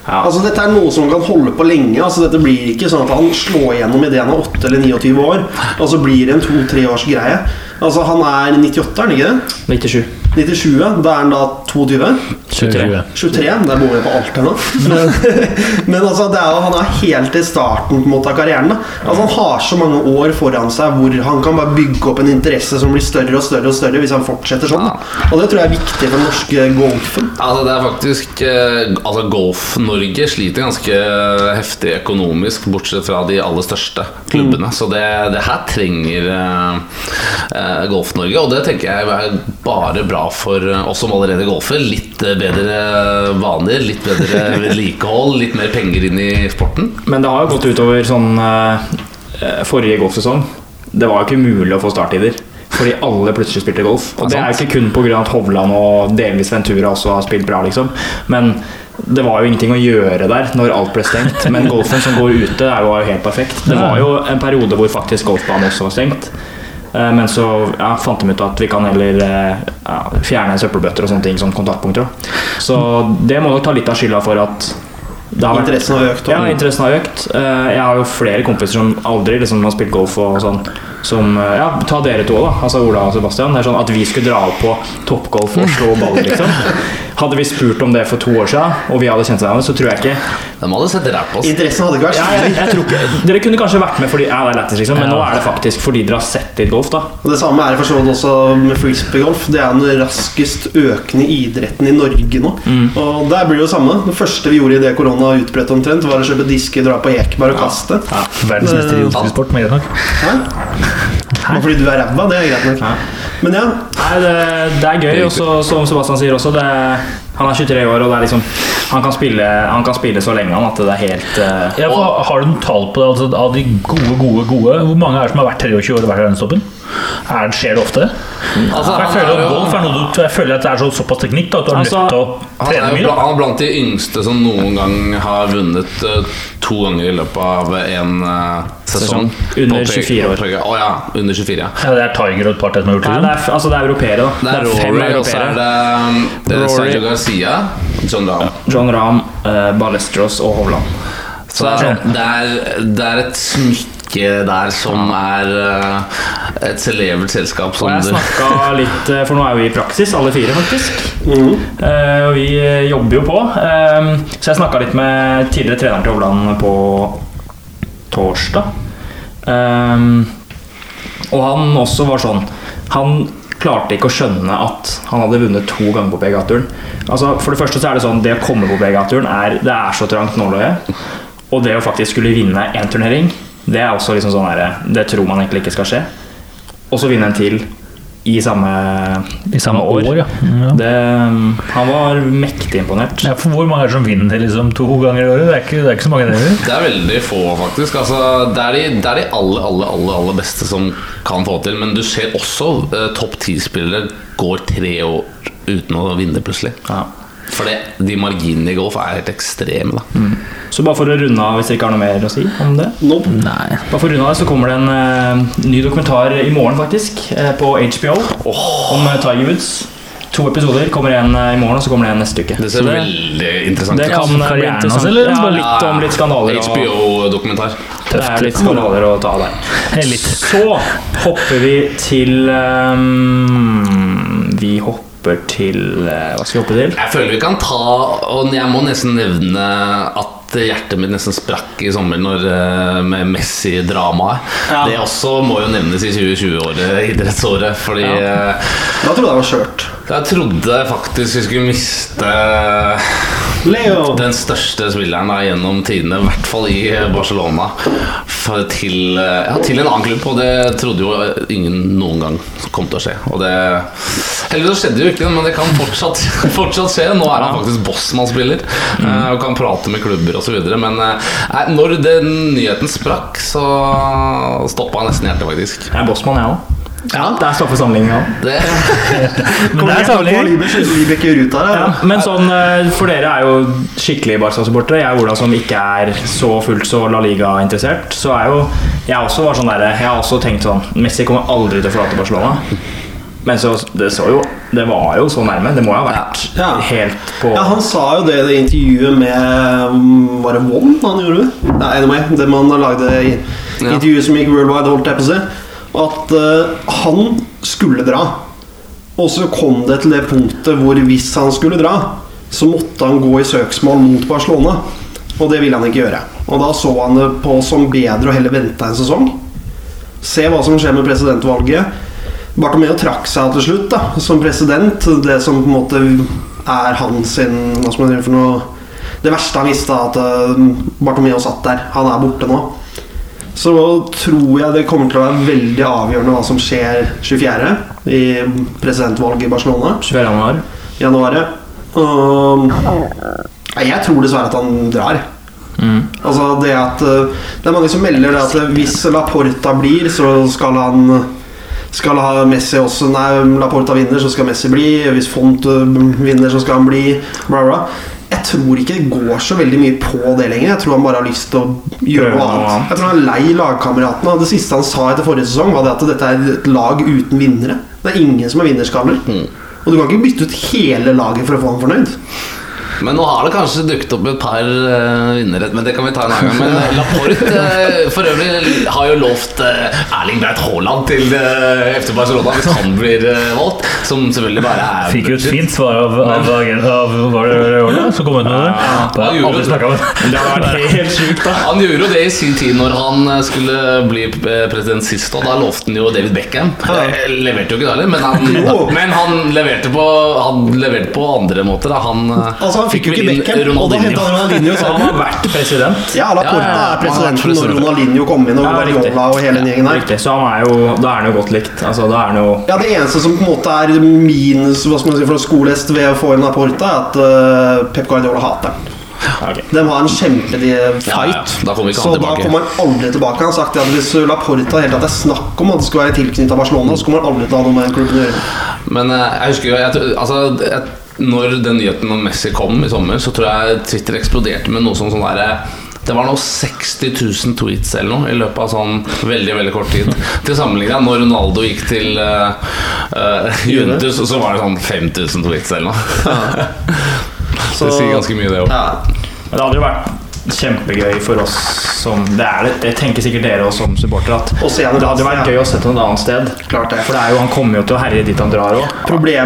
S1: Ja.
S2: Altså, dette er noe som kan holde på lenge. Altså, dette blir ikke sånn at han slår igjennom idet han er 8 eller 29 år, og så blir det en to-tre års greie. Altså, han er 98, er han ikke det?
S1: 97.
S2: 97, da er han da 22.
S4: 23.
S2: 23, der bor vi på alt her nå. Men, men altså, det er jo, han er helt i starten på en måte av karrieren. Da. Altså, han har så mange år foran seg hvor han kan bare bygge opp en interesse som blir større og større og større hvis han fortsetter sånn. Ja. Og det tror jeg er viktig for den norske golfen.
S3: Altså det er faktisk eh, Altså Golf-Norge sliter ganske heftig økonomisk, bortsett fra de aller største klubbene. Så det, det her trenger eh, eh, Golf-Norge, og det tenker jeg er bare bra for oss som allerede golfer. Litt eh, bedre vaner, litt bedre vedlikehold, litt mer penger inn i sporten.
S1: Men det har jo gått utover sånn eh, eh, forrige golfsesong. Det var jo ikke mulig å få starttider. Fordi alle plutselig spilte golf. Og det er jo ikke kun pga. at Hovland og delvis Ventura også har spilt bra, liksom. Men det var jo ingenting å gjøre der når alt ble stengt. Men golfen som går ute, er jo helt perfekt. Det var jo en periode hvor faktisk golfbanen også var stengt. Eh, Men så ja, fant de ut at vi kan heller eh, ja, fjerne søppelbøtter og sånne ting som kontaktpunkter. da. Så det må nok ta litt av skylda for at det har
S2: Interessen har økt.
S1: ja, interessen har økt. Eh, Jeg har jo flere kompiser som aldri liksom har spilt golf og sånn. Som, ja, Ta dere to, da. Altså Ola og Sebastian. Det er sånn At vi skulle dra opp på toppgolf og slå ball, liksom. Hadde vi spurt om det for to år siden, og vi hadde kjent hverandre, så tror jeg ikke
S3: De hadde sett ræv på oss.
S2: Interessen hadde ikke vært
S1: ja, jeg, jeg tror ikke Dere kunne kanskje vært med fordi ja, det er lættis, liksom, men nå er det faktisk fordi dere har sett litt golf, da.
S2: Og Det samme er det for så vidt også med frisbeegolf. Det er den raskest økende idretten i Norge nå. Og der blir det jo samme. Det første vi gjorde i det korona utbrøt omtrent, var å kjøpe disker, dra på Ekeberg og kaste.
S4: Verdensmester i ultrasport, mer enn nok.
S2: Hæ? Hæ? fordi du er ræva, det er greit nok. Men ja,
S1: Nei, det, det er gøy, og som Sebastian sier også, det, han er 23 år, og det er liksom han kan, spille, han kan spille så lenge han at det er helt uh,
S4: Ja, for har du noen tall på det? Altså, av de gode, gode, gode Hvor mange er det som har vært 23 år og vært i verdenstoppen? Er det, skjer det ofte?
S3: Altså,
S4: jeg føler
S3: er
S4: at
S3: jo-
S4: golf er noe du Jeg føler at det er så, såpass teknikk da, at du har
S1: Altså,
S4: nødt til å trene mye.
S3: han er blant de yngste som noen gang har vunnet uh, to ganger i løpet av en eh, sesong.
S1: Under 24 år.
S3: Å oh, ja, under 24. ja.
S4: Ja, det er Tiger og et par til som har gjort
S1: Nei,
S4: det.
S1: det er, altså det er europeere, da.
S3: Det er
S1: fem
S3: Rory, og så er det, det er Sergio Garcia, John Rahm.
S1: John Rahm, uh, Ballesteros og Hovland.
S3: Så det er, det, er, det er et smykke der som er uh, et celebert selskap
S1: Og jeg
S3: du
S1: snakka litt, eh, for nå er vi i praksis, alle fire faktisk. Eh, og vi eh, jobber jo på. Uh, så jeg snakka litt med tidligere treneren til Hovland på torsdag. Um, og han også var sånn Han klarte ikke å skjønne at han hadde vunnet to ganger på PGA-turen. Altså, for det første så er det sånn Det å komme på PGA-turen er, det er så trangt nåløye. Og det å faktisk skulle vinne én turnering, det er også liksom sånn her, Det tror man egentlig ikke skal skje. Og så vinne en til i samme,
S4: I samme år, ja. ja.
S1: Det, han var mektig imponert.
S4: Ja, for hvor mange er det som vinner liksom, to ganger i året? Det er ikke, det er ikke så mange det er.
S3: Det er veldig få, faktisk. Altså, det, er de, det er de aller, aller, aller, aller beste som kan få til. Men du ser også eh, topp ti-spillere går tre år uten å vinne, plutselig.
S1: Ja.
S3: For det, de marginene i golf er helt ekstreme. Da.
S1: Så bare for å runde av, hvis dere ikke har noe mer å si om det
S2: nope.
S4: Nei.
S1: Bare for å runde av så kommer det en uh, ny dokumentar i morgen, faktisk, uh, på HBO om eh, Tiger Woods. To episoder. Kommer en eh, i morgen, og så kommer det en neste uke.
S3: Det ser
S1: det,
S3: veldig interessant
S1: det kan bli interessant.
S4: eller
S1: Ja,
S4: bare
S1: litt om litt skandaler.
S3: HBO-dokumentar.
S1: Det er litt skandaler å ta der.
S4: Litt.
S1: Så hopper vi til um, Vi hopper til eh, Hva skal vi hoppe til?
S3: Jeg føler vi kan ta Og jeg må nesten nevne at hjertet mitt nesten sprakk i sommer når, eh, med Messi-dramaet.
S1: Ja.
S3: Det også må jo nevnes i 2020-året, idrettsåret. Fordi
S1: Ja.
S3: eh,
S2: Da trodde jeg det var skjørt.
S3: jeg trodde faktisk vi skulle miste
S2: Leo!
S3: den største spilleren da, gjennom tidene, i hvert fall i Barcelona, for til, ja, til en annen klubb. Og det trodde jo ingen noen gang kom til å skje. Og det Heldigvis skjedde jo ikke det, men det kan fortsatt, fortsatt skje. Nå er han faktisk Bossmann-spiller mm. og kan prate med klubber osv. Men eh, nei, når den nyheten sprakk, så stoppa nesten hjertet, faktisk.
S1: Jeg er bossmann, jeg òg. Ja, det er sammenligninga. Ja.
S3: Det,
S4: er sammenligning.
S1: Ja, men sånn, eh, for dere er jo skikkelig Barca-supportere. Jeg og Ola som ikke er så fullt så La Liga-interessert. Så er jo Jeg også var sånn der, Jeg har også tenkt sånn Messi kommer aldri til å forlate Barcelona. Men så, det så jo Det var jo så nærme. Det må jo ha vært
S2: Ja.
S1: helt på
S2: Ja, Han sa jo det i det intervjuet med um, Var det Won han gjorde det? Nei, anyway, det man lagde i
S3: Ja.
S2: intervjuet som gikk worldwide, holdt jeg på å si. At uh, han skulle dra. Og så kom det til det punktet hvor hvis han skulle dra, så måtte han gå i søksmål mot Barcelona. Og det ville han ikke gjøre. Og da så han det på som bedre å heller vente en sesong. Se hva som skjer med presidentvalget. Bartomeu trakk seg til slutt da, som president. Det som på en måte er hans Hva skal man gjøre for noe Det verste han visste, at Bartomeo Bartomeu satt der. Han er borte nå. Så tror jeg det kommer til å være veldig avgjørende hva som skjer 24. i presidentvalget i Barcelona.
S1: 24. januar.
S2: Januar. um, jeg tror dessverre at han drar.
S1: Mm.
S2: Altså det at eh, Det er mange som melder det at eh, hvis Laporta blir, så skal han skal ha Messi også Nei, Laporta vinner, så skal Messi bli. Hvis Font vinner, så skal han bli. Bla, bla. Jeg tror ikke det går så veldig mye på det lenger. Jeg tror han bare har lyst til å gjøre noe annet. Jeg tror han er lei lagkameratene. Det siste han sa etter forrige sesong, var det at dette er et lag uten vinnere. Det er ingen som er vinnerskaller. Og du kan ikke bytte ut hele laget for å få ham fornøyd.
S3: Men nå har det kanskje dukket opp et par uh, vinnere, men det kan vi ta en annen gang. Men eh, Laporte eh, for øvrig har jo lovt uh, Erling Breit Haaland til uh, FC Barcelona hvis han blir valgt. Som selvfølgelig bare er
S4: Fikk jo et fint svar av, av, av Var det Orla som kom ut med det?
S3: Ja,
S4: Det
S1: det helt sjukt, da.
S3: Han gjorde jo det i sin tid når han skulle bli president sist, og da lovte han jo David Beckham. Leverte jo ikke da heller, men han, men han leverte på Han leverte på andre måter. Da. Han,
S2: Altså Han fikk jo ikke Beckham, og da Ronaldinho
S1: han har vært president.
S2: Ja, Laporta
S3: Ja, ja,
S2: er presidenten
S3: vært
S2: når Ronaldinho kom inn, og
S1: Ja.
S2: Guardiola og hele den gjengen her.
S1: Riktig, så han er jo, da er han jo godt likt. Altså, jo
S2: Ja, Det eneste som på en måte er minus hva skal man si, for skolest ved å få inn Laporta, er at uh, Pep Guardiola hater han.
S1: Okay.
S2: De har en kjempelig
S3: Ja, ja. Da
S2: så
S3: tilbake.
S2: da kommer han aldri tilbake. Han har sagt at hvis Laporta helt tatt er snakk om at det skulle være tilknyttet Barcelona, så kommer han aldri til å ha noe med klubben å gjøre.
S3: Men eh, jeg husker jo jeg, altså, jeg, Når den nyheten om Messi kom i sommer, så tror jeg Twitter eksploderte med noe som sånn derre det var nå 60 000 tweets eller noe i løpet av sånn veldig veldig kort tid. Til sammenligning, når Ronaldo gikk til uh, Juventus, så var det sånn 5000 tweets eller noe. Så det sier ganske mye, det òg.
S2: Ja.
S1: Det hadde jo vært kjempegøy for oss som Det er det, det tenker sikkert dere også som supportere at
S2: Å se han
S1: det hadde vært gøy å sette han et annet sted.
S2: Klart det.
S1: For det er jo, han kommer jo til å herje dit han drar òg.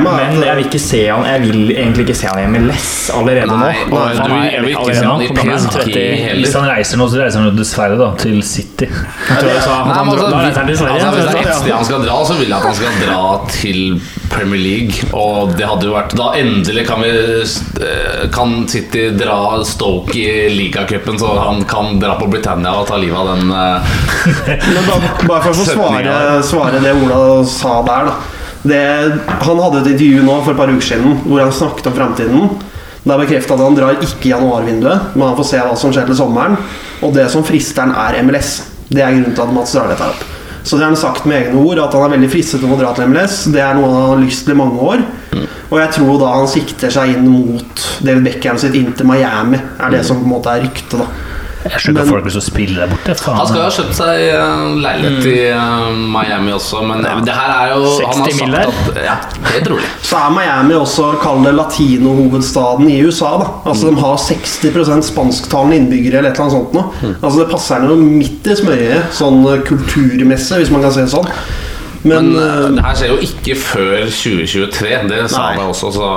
S1: Men jeg vil ikke se han Jeg vil egentlig ikke se han i less allerede
S3: Nei,
S1: nå.
S3: og du- jeg vil ikke se han i
S1: hvor gammel han?
S3: PSG
S4: Hvis han reiser nå, så reiser han jo dessverre da til City.
S1: Jeg tror jeg sa at
S3: Nei,
S1: han
S3: men
S1: drar- Da reiser til Sverige.
S3: altså, hvis det er
S1: så-
S3: sted han skal dra, så vil jeg at han skal dra til Premier League. Og det hadde jo vært Da endelig kan vi eh, Kan City dra Stoke i ligacupen, så han kan dra på Britannia og ta livet av den eh,
S2: da, bare for å få svare, svare det Ola sa der, da. Det, han hadde et intervju nå for et par uker siden hvor han snakket om framtiden. er bekrefta at han drar ikke i januarvinduet, men han får se hva som skjer til sommeren. Og det som frister han, er MLS. Det er grunnen til at Mats drar dette opp. Så det har han sagt med egne ord, at han er veldig fristet om å dra til MLS. Det er noe han har lyst til i mange år. Og jeg tror da han sikter seg inn mot David Beckham sitt inn til Miami, er det som på en måte er ryktet, da.
S4: Jeg skjønner
S2: Men-
S4: folk vil spiller spille der borte. Faen.
S3: Han skal jo ha kjøpt seg eh, leilighet i eh, Miami også, men det her er jo
S1: 60
S3: mill. har
S1: mil
S3: sagt at Ja, helt rolig.
S2: Så er Miami også kall det latinohovedstaden i USA. da Altså De har 60 spansktalende innbyggere eller et eller annet sånt nå. Altså Det passer noe midt i smørøyet, sånn eh, kulturmessig, hvis man kan si det sånn. Men,
S3: Men eh,
S2: eh,
S3: det her skjer jo ikke før 2023. Det sa
S2: Nei.
S3: jeg også, så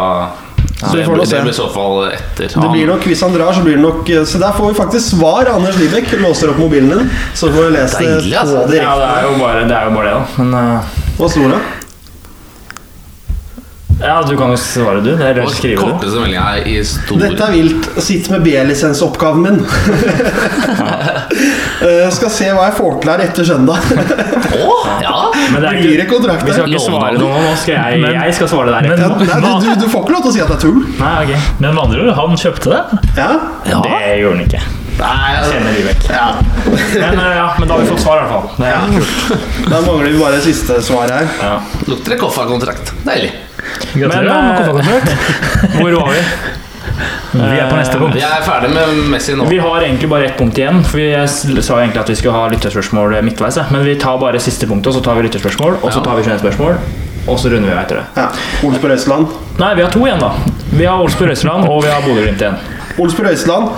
S2: Så vi
S3: det, blir- det blir i så fall etter.
S2: det blir nok, hvis han drar, så blir det nok eh, Så der får vi faktisk svar. Anders Libek låser opp mobilen din, så får vi lese det
S3: Deilig, altså.
S2: på
S1: Ja, det er jo bare det, er jo bare det da. Men uh,
S2: Hva står det?
S1: Ja, du kan jo svare, du. Det er skrive det.
S3: korteste meldinga i stor
S2: Dette er vilt. Sitt med B-lisensoppgaven min. Eh, skal se hva jeg får til her etter søndag.
S3: Å, ja!
S1: Men det er
S2: Blir det kontrakt
S1: vi skal ikke svare noe nå. Skal jeg,
S4: Men-
S1: jeg skal svare deg.
S4: Men-
S2: Ja, nei, du, du, får ikke lov til å si at det er tull.
S1: Nei, ok.
S4: Men med andre ord, han kjøpte det.
S2: Ja?
S1: Det gjorde han ikke.
S2: Nei,
S1: Jeg kjenner Vibeke.
S2: ja.
S1: Men, eh, ja, men da har vi fått svar, i hvert fall. Det er kult.
S2: Da mangler vi bare siste svar her.
S1: Ja.
S3: Lukter det Koffa-kontrakt. Deilig.
S4: Gratulerer.
S1: Men,
S4: med
S1: eh. Hvor var vi?
S4: Vi er på neste punkt.
S3: Vi er ferdig med Messi nå.
S1: Vi har egentlig bare ett punkt igjen. For Vi sa egentlig at vi skulle ha lytterspørsmål midtveis. Men vi tar bare siste punktet, og så tar vi lytterspørsmål, og så tar vi 21 spørsmål. Og så runder vi etter det.
S2: Ja. Olsbu Røiseland.
S1: Nei, vi har to igjen, da. Vi har Olsbu Røiseland, og vi har Bodø-Glimt igjen.
S2: Olsbu Røiseland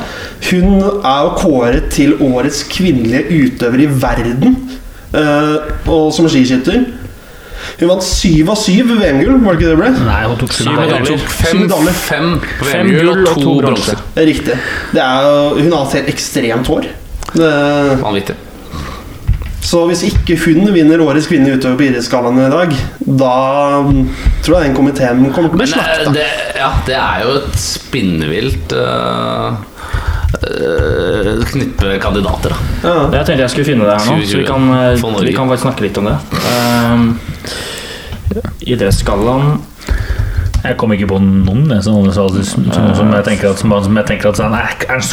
S2: Hun er jo kåret til årets kvinnelige utøver i verden. eh, og som skiskytter. Hun vant syv av syv VM-gull, var det ikke det ble?
S4: Nei, hun tok syv medaljer.
S3: fem,
S2: medaljer.
S3: fem
S1: Fem
S3: VM-gull og to
S2: er riktig. Det er, hun har helt ekstremt hår.
S3: Vanvittig.
S2: så hvis ikke hun vinner Årets kvinne utover på idrettsgallaen i dag, da tror jeg den komiteen kommer til å bli
S3: eh,
S2: slakta.
S3: det, ja, det er jo et spinnvilt uh, knippe kandidater, da.
S2: Ja.
S1: Jeg tenkte jeg skulle finne det her nå, så vi kan, eh, vi kan bare snakke litt om det. Um, Idrettsgallaen
S4: Jeg kom ikke på noen jeg, som, som, som, som jeg tenker at, som, som jeg tenker at sånn, er, er en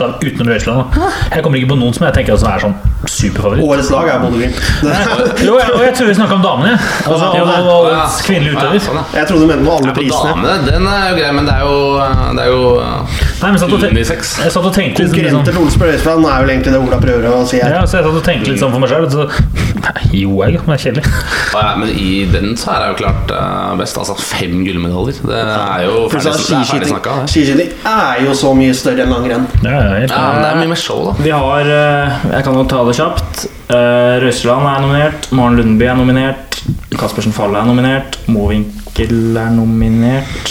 S4: da, utenom Røisland. Jeg kommer ikke på noen som jeg tenker at som er sånn superfavoritt.
S2: Årets lag er Bodø-Glimt.
S4: Jo, jeg, og jeg tror vi snakka om damene. jeg. Altså,
S2: Ja,
S4: og, og,
S3: Ja,
S4: og kvinnelig utøver.
S3: sånn, ja.
S2: Jeg trodde du mente med alle
S3: Ja,
S2: prisene.
S3: damene, den er jo grei, men det er jo, det er jo uh,
S4: Nei, men jeg satt og tenk- Jeg satt og tenkte litt sånn,
S2: Konkurrenter til Ole Øystein er vel egentlig det Ola prøver å si her.
S4: ja, så jeg satt og tenkte litt sånn for meg sjøl. Så nei, jo, jeg, men det er kjedelig.
S3: Ja, ja, men i den så er det jo klart uh, best. Altså fem gullmedaljer. Det er jo ferdig,
S2: så er
S3: ferdig snakka.
S2: skiskyting er jo så mye større enn langrenn.
S4: Ja, ja, helt
S3: Ja, men det er mye mer show, da.
S1: Vi har eh, Jeg kan jo ta det kjapt. Uh, Røiseland er nominert. Maren Lundby er nominert. Kaspersen Falle er nominert. Mowinckel er nominert.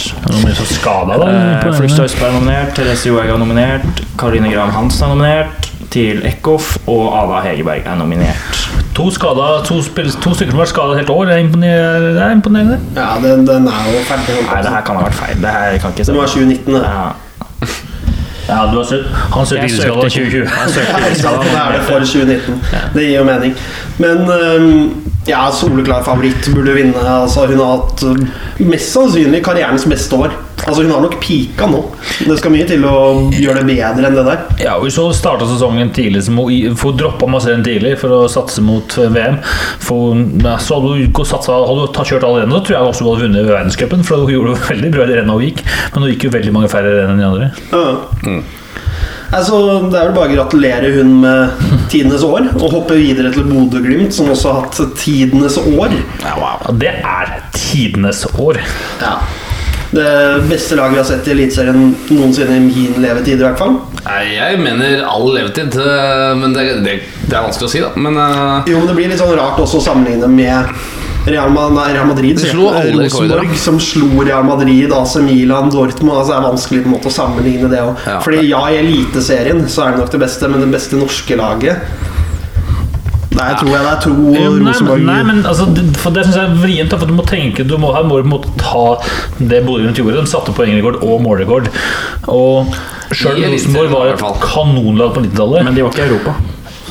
S4: Så skada, da. På
S1: Tøysberg er nominert. Therese Johaug er nominert. Karoline Graham Hansen er nominert. Tiril Eckhoff og Ada Hegerberg er nominert.
S4: To, skada, to, spill, to stykker som har vært skada et helt år. Det er imponerende. Det er imponerende.
S2: Ja, den, den er jo ferdig.
S1: Nei, det her kan ha vært feil. Det her kan ikke
S2: Det var 2019, det.
S1: Ja.
S4: Ja, du har søkt, han søkte
S1: søkte
S4: 2020.
S1: Jeg søkte
S2: Da er det for 2019. Det gir jo mening. Men øhm, ja, soleklar favoritt burde vinne. Altså, hun har hatt mest sannsynlig karrierens beste år. Altså, hun har nok pika nå. Det skal mye til å gjøre det bedre enn det der.
S4: Ja, og så starta sesongen tidlig, så må få droppa masseren tidlig for å satse mot eh, VM. For, ja, så hadde hun, satsa, hadde hun kjørt alle rennene, så tror jeg også hun hadde vunnet verdenscupen. For hun gjorde det veldig bra i det rennet hun gikk, men hun gikk jo veldig mange færre renn enn de andre.
S2: Ja. Altså, det er vel bare å gratulere hun med tidenes år, og hoppe videre til Bodø-Glimt, som også har hatt tidenes år.
S4: Ja, det er tidenes år.
S2: Ja. Det beste laget vi har sett i Eliteserien noensinne i min levetid, i hvert fall.
S3: Nei, jeg mener all levetid, eh, men det, det, det er vanskelig å si, da. Men uh...
S2: Jo, men det blir litt sånn rart også å sammenligne med Real, Ma- nei, Real Madrid.
S3: De slo alle
S2: Rosenborg som slo Real Madrid, AC Milan, Dortmund altså Det er vanskelig på en måte å sammenligne det òg.
S3: Ja.
S2: Fordi ja, i Eliteserien så er det nok det beste, men det beste norske laget Der tror jeg det er to
S4: Nei,
S2: Rosenborg
S4: nei, men altså, for det synes jeg er vrient. For du må tenke Du må, her må du på en måte ta det Bodø-Glimt gjorde. De satte poengrekord og målrekord. Og sjøl Rosenborg var et kanonlag på 90-tallet.
S1: Men de var ikke i Europa.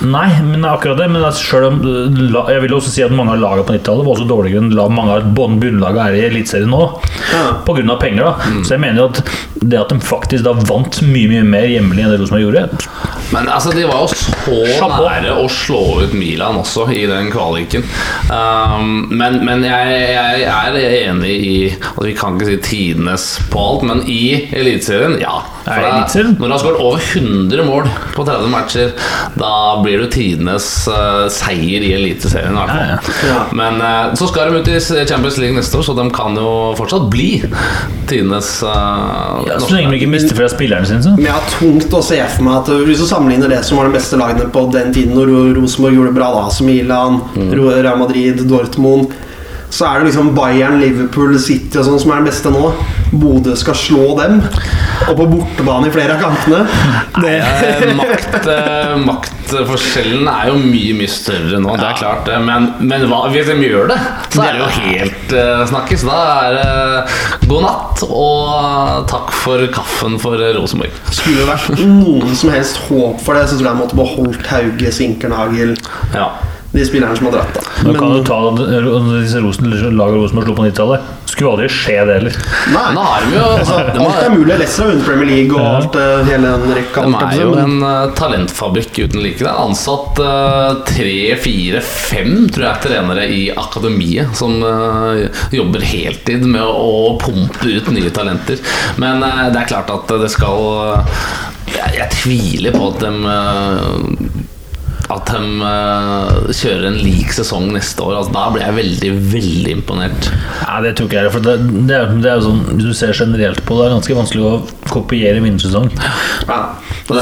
S4: Nei, men akkurat det. Men altså, selv om Jeg vil også si at mange av lagene på 90-tallet var også dårligere enn mange av bunnlagene er i Eliteserien nå.
S2: Ja.
S4: Av penger, da. Så jeg mener jo at det at de faktisk da vant mye mye mer hjemlig enn det Rosenborg gjorde
S3: Men altså, de var jo så
S4: Chapeau.
S3: nære å slå ut Milan også i den kvaliken. Um, men men jeg, jeg er enig i at vi kan ikke si tidenes på alt, men i Eliteserien, ja. For det- når du har skåret over 100 mål på 30 matcher, da blir det tidenes uh, seier i Eliteserien. i hvert fall.
S4: Ja,
S2: Ja.
S3: Men uh, så skal de ut i Champions League neste år, så de kan jo fortsatt bli tidenes uh,
S4: ja, Så lenge de ikke mister fra spillerne sine. Så.
S2: Men jeg har tungt å se for meg at hvis du sammenligner det som var de beste lagene på den tiden når Rosenborg gjorde det bra, da, som Milan, mm. Real Madrid, Dortmund så er det liksom Bayern, Liverpool, City og sånn som er den beste nå. Bodø skal slå dem. Og på bortebane i flere av kantene. Det,
S3: Eh, makt, eh, maktforskjellen er jo mye mye større nå, det er klart. Men, men hva, hvis de gjør det, så er det jo helt eh, snakkes. Da er det god natt og takk for kaffen for Rosenborg.
S2: skulle det vært noen som helst håp for det, så tror jeg jeg måtte beholdt Hauge, Sinkernagel
S3: Ja.
S2: De spillerne som har dratt, da.
S4: Men, kan du ta disse rosen, lagene Rosenborg slo på 90-tallet. Skulle aldri skje det heller.
S2: nei.
S3: Nå har de jo
S2: Altså,
S3: de
S2: alt er mulig. Leicester har vunnet Premier League og alt, eh, hele den rekka.
S3: de er jo en uh, talentfabrikk uten like. Det er ansatt eh, tre, fire, fem tror jeg trenere i akademiet som uh, jobber heltid med å pumpe ut nye talenter. Men uh, det er klart at det skal jeg, jeg tviler på at de at de uh, kjører en lik sesong neste år. Altså, da blir jeg veldig, veldig imponert.
S4: Ja, det tror ikke jeg. For det, det, er, det er jo sånn, Hvis du ser generelt på det, er ganske vanskelig å kopiere vinnersesong.
S3: Ja.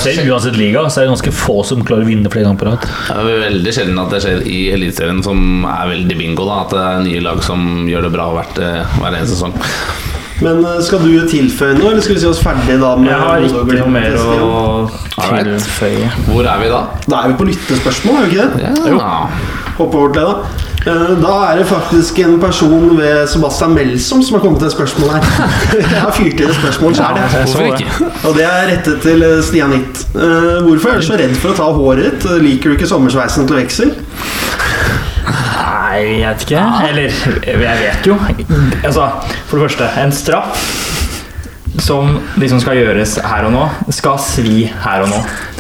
S4: Selv uansett liga, så er det ganske få som klarer å vinne flere ganger på rad.
S3: det er veldig sjelden at det skjer i Eliteserien, som er veldig bingo. da At det er nye lag som gjør det bra hvert, eh, hver eneste sesong.
S2: Men eh, skal du tilføye noe, eller skal vi si oss ferdig da? med
S1: Jeg har ikke noe mer å tilføye.
S3: Hvor er vi da?
S2: Da er vi på lyttespørsmål, er vi ikke det?
S3: Ja.
S2: Hoppe over til det, da. Eh, Da er det faktisk en person ved Sebastian Melsom som har kommet til et spørsmål her. Jeg har fyrt inn et spørsmål sjøl,
S1: jeg så
S3: Hvorfor ikke?
S2: og det er rettet til eh, Stian Hitt. Eh, Hvorfor er du så redd for å ta håret ditt? Liker du ikke sommersveisen til veksel?
S1: Nei, jeg vet ikke. Eller jeg vet jo. Altså, for det første, en straff som liksom skal gjøres her og nå, skal svi her og nå.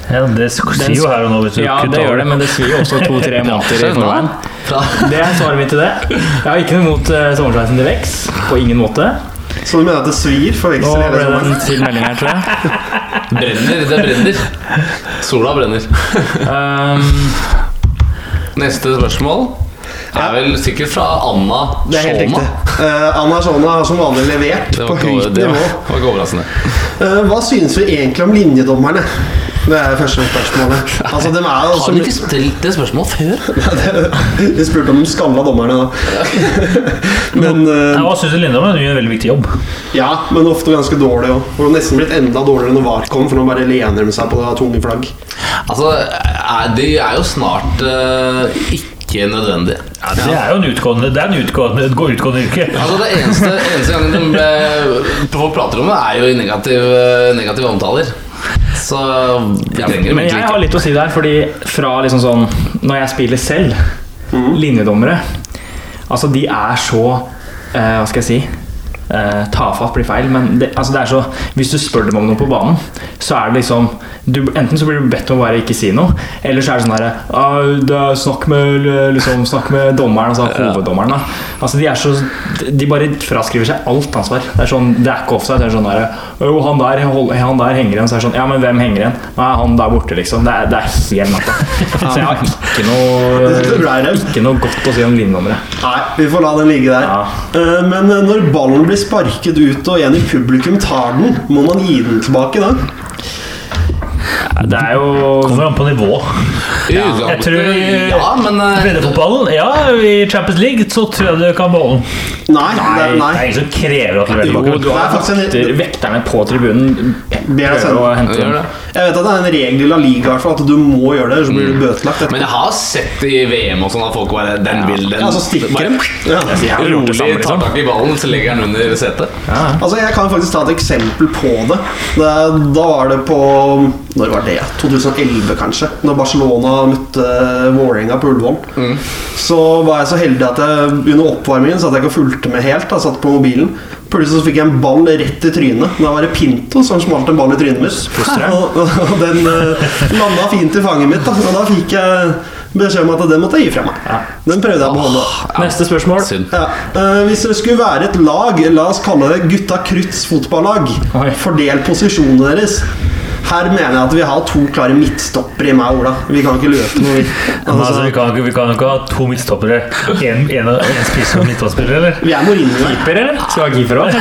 S4: Ja, det sier jo her og nå. Hvis du
S1: Ja,
S4: kutter
S1: det gjør det, men det svir jo også to-tre måneder i forveien. Det er svaret mitt til det. Jeg har ikke noe imot uh, sommersveisen til Vex. På ingen måte.
S2: Så du mener at det svir for
S1: Nå
S2: veksel hele
S1: ble det
S2: sommeren?
S1: en til melding her, tror jeg.
S3: Brenner, det brenner. Sola brenner.
S1: Um,
S3: Neste spørsmål er vel sikkert fra Anna
S2: Det er helt
S3: Shona.
S2: riktig. Eh, Anna Shona har som vanlig levert på høyt nivå.
S3: det var, ikke overraskende.
S2: Uh, Hva synes vi egentlig om linjedommerne? Det er første spørsmålet. Altså, de er jo
S3: Har du ikke stilt det spørsmålet før?
S2: Vi spurte om de skalla dommerne, da. Men uh,
S4: Jeg Hva syns? Hun gjør en veldig viktig jobb.
S2: ja, men ofte ganske dårlig òg. Og nesten blitt enda dårligere når VAR kom, for nå bare lener de seg på det tunge flagg.
S3: Altså, De er jo snart uh, ikke nødvendige.
S4: Ja, det er jo en utgående, det er en utgående, et utgående yrke.
S3: Altså Det eneste, eneste gangen de ble, folk prater om det, er jo i negativ, negative omtaler. Så vi trenger dem
S1: men jeg har litt å si der, fordi fra liksom sånn Når jeg spiller selv, linjedommere Altså, de er så eh, Hva skal jeg si? Eh, tafatt blir feil, men det, altså det er så hvis du spør dem om noe på banen, så er det liksom du, Enten så blir du bedt om å bare ikke si noe, eller så er det sånn herre snakk, liksom, snakk med dommeren, altså hoveddommeren. Da. Altså De er så De bare fraskriver seg alt ansvar. Det er sånn, det er ikke offside. Det er sånn derre Jo, han der, hold- han der henger igjen. Så er det sånn Ja, men hvem henger igjen? Nei, han der borte, liksom. Det er, det er helt natta. Så jeg har ikke noe. Ikke noe godt å si om linjedommere.
S2: Nei, vi får la den ligge der.
S1: Ja.
S2: Eh, Men eh, når ballen blir sparket ut og en i publikum tar den, må man gi den tilbake da?
S1: Det er jo
S4: Kommer an på nivå.
S3: Ja.
S4: Jeg tror-
S3: Ja, men eh,
S4: Breddefotballen? Ja, i Champions League så tror jeg du kan beholde den.
S2: Nei.
S1: Nei,
S2: det,
S4: Det
S2: nei.
S4: er ingen som krever at du leverer
S1: Jo, du har
S2: er faktisk en-
S1: vekterne på tribunen
S2: Ber deg
S1: prøver å hente dem.
S2: Jeg vet at det er en regel i La Liga i hvert fall, at du må gjøre det, ellers så blir du bøtelagt.
S3: Men jeg har sett i VM og sånn at folk bare Den vil den.
S2: Ja, så stikker
S3: Bare
S2: den. Ja.
S1: Jeg
S3: rolig tar
S1: liksom.
S3: tak i ballen, så legger den under setet.
S1: Ja.
S2: Altså, Jeg kan faktisk ta et eksempel på det. det. Da var det på Når var det? 2011, kanskje? Når Barcelona møtte Vålerenga på Ullevål. Så var jeg så heldig at jeg under oppvarmingen satt jeg ikke og fulgte med helt. Jeg satt på mobilen Plutselig så fikk jeg en ball rett i trynet. Da var det Pinto som smalt en ball i trynet mitt. Og, og den uh, landa fint i fanget mitt. Da. Og da fikk jeg beskjed om at den måtte jeg gi fra meg. Den prøvde jeg å beholde.
S1: Neste spørsmål.
S2: Ja. Uh, hvis det skulle være et lag, la oss kalle det Gutta Krutts fotballag,
S1: Oi.
S2: fordel posisjonene deres. Her mener jeg at vi har to klare midtstoppere i meg og Ola. Vi kan ikke løpe noe.
S4: Altså,
S2: Altså,
S4: vi kan ikke, vi kan ikke ha to midtstoppere. En, en, en spiss og midtbanespiller, eller?
S2: vi er Mourinho.
S1: Keeper, eller? Skal vi ha keeper òg?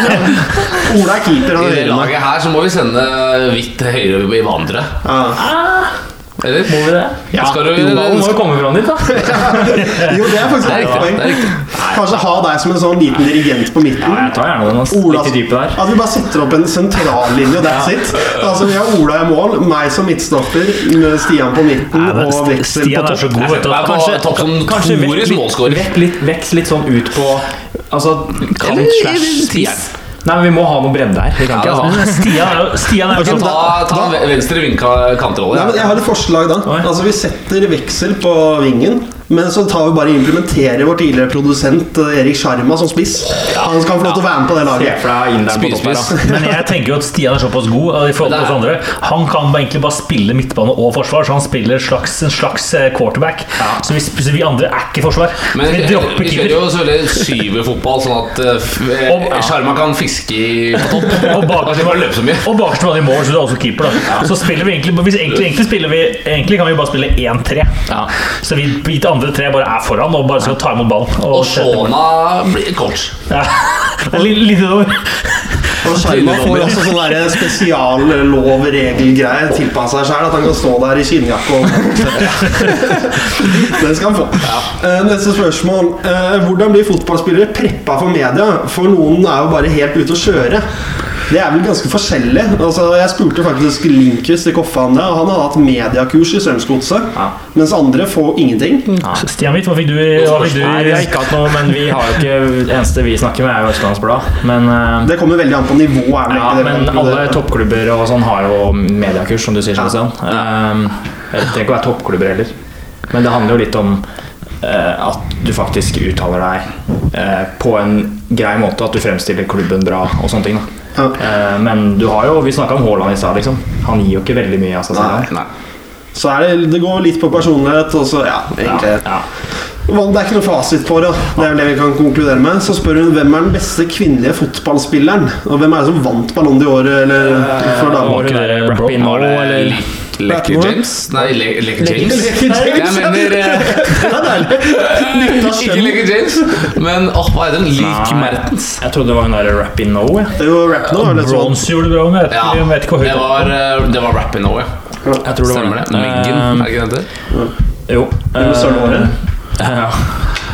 S2: Ola er keeper. Han
S3: I det laget her så må vi sende hvitt høyre i vandre.
S2: Ja.
S3: Eller?
S1: Må vi det?
S2: Ja,
S3: Skal du,
S1: Jo, må jo komme fram dit, da.
S2: Jo, det er faktisk
S3: Det er
S2: et poeng. Kanskje ha deg som en sånn liten dirigent på midten.
S1: Ja, jeg tar gjerne den. ass.
S2: Ola,
S1: der.
S2: At vi bare setter opp en sentrallinje, og that's it. Altså, Vi har Ola i mål, meg som midtstopper, med Stian på midten
S4: ja,
S2: og Veksel
S4: Stian
S2: på
S4: er så god, vet du.
S1: Kanskje-
S3: topp som
S1: Kanskje vekk litt, vekk litt, sånn ut på Altså kant slash spiss. Nei, men vi må ha noe bredde her. Vi kan ikke
S3: Ja,
S1: ha.
S4: Stian er jo Stian er jo
S3: Ta,
S4: sånn
S3: ta en venstre vinka kantrolle.
S2: Nei, men Jeg har et forslag da. Altså Vi setter Veksel på vingen. Men så tar vi bare implementerer vår tidligere produsent eh, Erik Sjarma som spiss. Han skal få lov til å være med på det laget.
S1: da.
S4: Men jeg tenker jo at Stian er såpass god eh, i forhold til oss andre. Han kan egentlig bare spille midtbane og forsvar, så han spiller en slags, en slags eh, quarterback. Så, vi, så vi andre er ikke forsvar.
S3: Men
S4: vi
S3: vi kjører jo selvfølgelig syverfotball, sånn at Sjarma kan fiske på topp.
S4: Og bak-
S3: bare løpe så mye.
S4: Og bakerste mann i mål, så du er også keeper. da Så spiller vi egentlig hvis egentlig, egentlig spiller vi Egentlig kan vi bare spille 1-3.
S3: Ja.
S4: Så vi, vi til andre tre bare er foran og bare skal ta imot ballen.
S3: Og
S4: og
S3: Shona blir coach.
S4: ja. Det litt, litt over.
S2: Og Sjarma får også sånn spesiallov-regel-greie tilpassa seg sjøl. At han kan stå der i skinnjakke og Den skal han få. Eh, Neste spørsmål. Eh, Hvordan blir fotballspillere preppa for media? For noen er jo bare helt ute å kjøre. Det er vel ganske forskjellig. Altså, jeg spurte faktisk Linkvist i Koffa om det, og han hadde hatt mediakurs i Strømsgodset.
S1: Ja.
S2: Mens andre får ingenting.
S4: Stian Hvitt, hva fikk du i hva fikk du
S1: Nei, vi har ikke hatt noe, men vi har jo ikke Det eneste vi snakker med, er jo Østlandsblad. Men, eh,
S2: Det kommer veldig an på nivå. Er
S1: ja,
S2: det
S1: men
S2: det,
S1: alle toppklubber og sånn har jo mediakurs, som du sier. Sebastian. Um, det trenger ikke å være toppklubber heller. Men det handler jo litt om eh, at du faktisk uttaler deg eh, på en grei måte. At du fremstiller klubben bra og sånne ting. Da.
S2: Ja.
S1: Eh, men du har jo Vi snakka om Haaland i stad. Liksom. Han gir jo ikke veldig mye av seg selv.
S2: Så er det, det går litt på personlighet, og så ja, egentlig
S1: Ja.
S2: ja. Det er ikke noe fasit på det. Det er vel det vi kan konkludere med. Så spør hun hvem er den beste kvinnelige fotballspilleren? Og hvem er det som vant Ballon d'Or eller for
S1: Var
S2: damer?
S1: det der
S4: Bro-
S1: Rapinoe,
S3: Var det
S1: eller
S3: Leker James? Nei, Le Leker James.
S2: Lekker James,
S3: Jeg mener eh, Ikke Lekker James, men åh, hva er den?
S1: Nei.
S3: Mertens.
S1: Jeg trodde det var en der Rapinoe. jeg.
S2: Det var Rappy No. Eller sånn.
S4: Bronze gjorde det bra, jeg vet,
S3: Ja,
S4: jeg ikke hvor
S3: det var, eh, det var Rapinoe.
S1: Jeg tror det var
S3: Stemmer det? Myggen,
S1: Eh,
S3: er det ikke det det heter?
S1: Jo.
S2: Sølvhåret.
S1: Ja.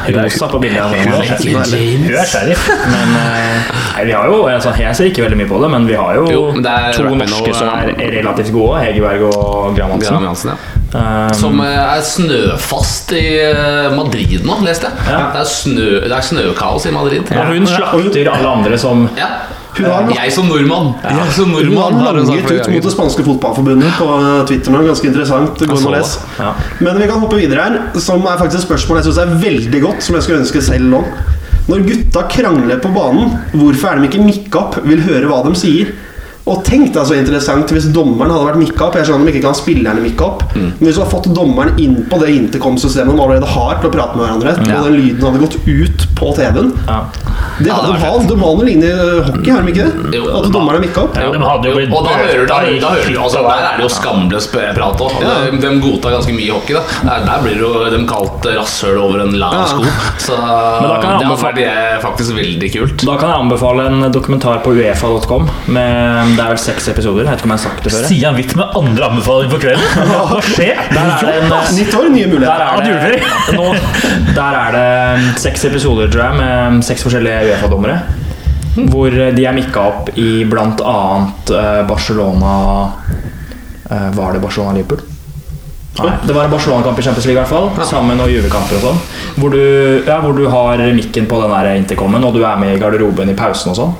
S1: Rosa på bildet.
S4: Hun er sheriff.
S1: Men eh, nei, vi har jo altså, Jeg ser ikke veldig mye på det, men vi har jo,
S3: Jo, det er
S1: to norske som er relativt gode. Hegerberg og Graham
S3: Graham
S1: Hansen.
S3: Ja.
S1: Um,
S3: Som eh, er snøfast i eh, Madrid nå, leste jeg.
S1: Ja.
S3: Det, er snø, det er snøkaos i Madrid.
S1: og hun slakter alle andre som
S3: Ja.
S2: Har,
S3: Jeg som nordmann. Jeg som nordmann har
S2: langet ut mot det spanske fotballforbundet på Twitter nå. Ganske interessant.
S3: Jeg
S2: inn og les.
S1: ja.
S2: Men vi kan hoppe videre her, som er faktisk et spørsmål jeg syns er veldig godt, som jeg skulle ønske selv nå. Når gutta krangler på banen, hvorfor er de ikke mikka opp, vil høre hva de sier? Og tenk deg så interessant hvis dommeren hadde vært mikka opp. Jeg skjønner de ikke kan spillerne mikke opp
S3: Mm.
S2: Men hvis du har fått dommeren inn på det intercom-systemet de allerede har til å prate med hverandre,
S3: mm.
S2: og den lyden hadde gått ut på TV-en
S1: Ja.
S2: Det
S3: Ja,
S2: hadde
S3: det
S2: de har noe lignende i hockey, har de ikke det?
S3: Jo,
S2: At dommeren er mikka opp?
S4: Ja, de hadde jo blitt
S3: og da hører du, da, da hører du altså, Der er det jo skamløs prat òg.
S2: Ja.
S3: De, godtar ganske mye hockey. Da. Der, der blir jo de kalt rasshøl over en lang
S2: Ja.
S3: sko. Så
S1: da kan jeg
S3: det er eh, faktisk veldig kult.
S1: Da kan jeg anbefale en dokumentar på uefa.com. med- Det er vel seks episoder. Jeg vet ikke om jeg har sagt det før. Sian
S4: Stian Hvitt med andre anbefaling for kvelden. Hva skjer?
S1: Der er det en
S2: Nytt år, nye
S1: der
S2: muligheter.
S1: er, det, nå, der er det seks episoder, tror jeg, med seks forskjellige Uefa-dommere. Hvor de er mikka opp i bl.a. Barcelona eh, Var det Barcelona-Liverpool? Nei, det var en Barcelona-kamp i Champions League, i hvert fall. Sammen med juvekamper og sånn. Hvor, du- ja, hvor du har mikken på den intercomen, og du er med i garderoben i pausen og sånn.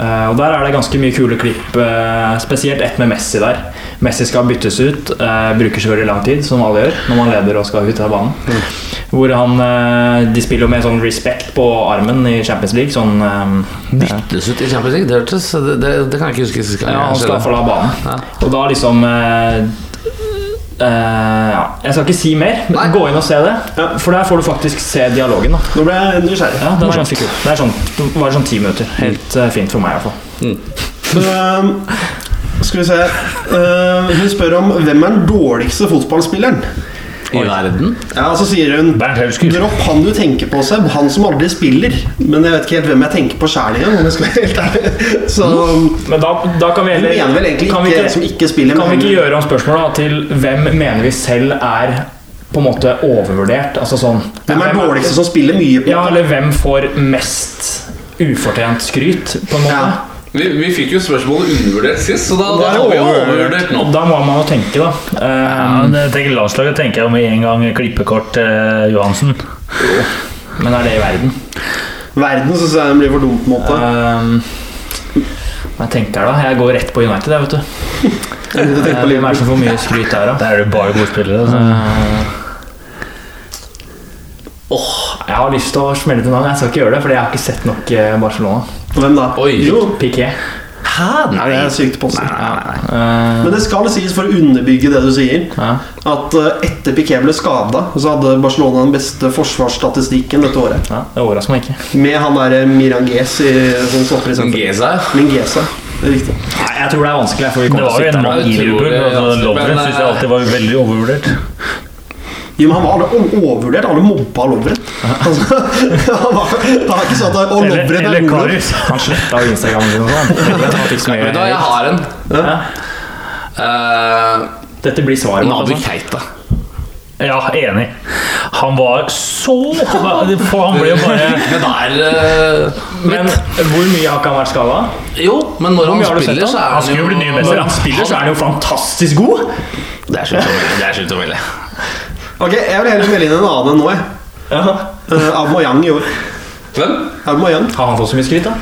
S1: Eh, og Der er det ganske mye kule klipp, eh, spesielt ett med Messi der. Messi skal byttes ut. eh, bruker selvfølgelig lang tid, som alle gjør når man leder og skal ut av banen. Hvor han De spiller med sånn respect på armen i Champions League. Sånn
S3: Byttes ut i Champions League, det det, det, det kan jeg ikke huske Skal gang.
S1: Ja, han skal
S3: iallfall
S1: ha banen.
S3: Ja.
S1: Og da liksom ja, Jeg skal ikke si mer, men
S3: Nei.
S1: gå inn og se det.
S2: Ja.
S1: For der får du faktisk se dialogen. da
S2: Nå ble jeg nysgjerrig.
S1: Ja, Det var sånn. Det sånn, det var sånn ti minutter. Helt uh, fint for meg, i hvert fall.
S2: Ehm, skal vi se uh, Hun spør om hvem er den dårligste fotballspilleren.
S3: I verden?
S2: Ja, Så sier hun. Dropp han du tenker på, Seb. Han som aldri spiller. Men jeg vet ikke helt hvem jeg tenker på sjæl helt ærlig. Så
S1: Men da, da kan vi
S2: hun
S1: heller
S2: mener vel egentlig
S1: kan
S2: ikke
S1: vi
S2: en som ikke spiller.
S1: Kan vi ikke gjøre om spørsmålet til hvem mener vi selv er på en måte overvurdert? Altså sånn
S2: Hvem er dårligste som spiller mye? på
S1: Ja, eller hvem får mest ufortjent skryt, på en måte?
S2: Ja.
S3: Vi, vi fikk jo spørsmålet undervurdert sist, så da, da har vi
S2: overvurdert.
S3: nå.
S1: Da må man jo tenke, da.
S4: Uh,
S1: Eh,
S4: men jeg tenker Landslaget tenker jeg med en gang klippekort uh, Johansen.
S1: men er det i verden?
S2: Verden syns jeg den blir for dumt, på en måte.
S1: Eh, hva jeg tenker da? Jeg går rett på United, jeg, vet du.
S2: Jeg
S1: Hvem er det som får mye skryt der, da?
S4: Der er det bare gode spillere. Altså.
S1: Eh,
S3: Åh,
S1: Jeg har lyst til å smelle til navn, jeg skal ikke gjøre det, fordi jeg har ikke sett nok eh, Barcelona.
S2: Hvem da?
S3: Oi.
S2: Jo,
S1: Piqué.
S3: Hæ?
S2: Nei, det er sykt påstått.
S1: Eh,
S2: Men det skal sies, for å underbygge det du sier,
S1: ja.
S2: at eh, etter Piquet ble skada, så hadde Barcelona den beste forsvarsstatistikken dette året.
S1: ja, det overrasker meg ikke.
S2: Med han derre Miranges i, som stopper. Mingesa. Riktig.
S1: Nei, jeg tror det er vanskelig. For vi
S4: Det var jo en mann i Liverpool. Lovren syns jeg alltid var veldig overvurdert.
S2: Jo, men han var alle overvurdert. Alle mobba Lovren. Altså, han var, det var ikke sånn at
S4: Og
S2: Lovren er god.
S1: Han sletta Instagramen
S3: Instagram. hva, jeg har en.
S1: Ja.
S3: Uh,
S1: Dette blir svaret.
S3: Nabi
S1: altså.
S3: Keita.
S4: Ja, enig. Han var så For han ble jo bare
S3: Men der eh,
S1: Men hvor mye har ikke han vært skada?
S3: Jo, men når han spiller, så er
S4: Han
S3: han
S4: skulle jo bli ny
S3: jo.
S1: Når han spiller, så er han jo fantastisk god.
S3: Det er slutt å velge.
S2: Ok, Jeg vil heller melde inn en annen enn nå. jeg.
S1: Ja.
S2: Uh, Aubameyang i år.
S3: Hvem?
S2: Aubameyang.
S1: Har han fått så mye skryt, da?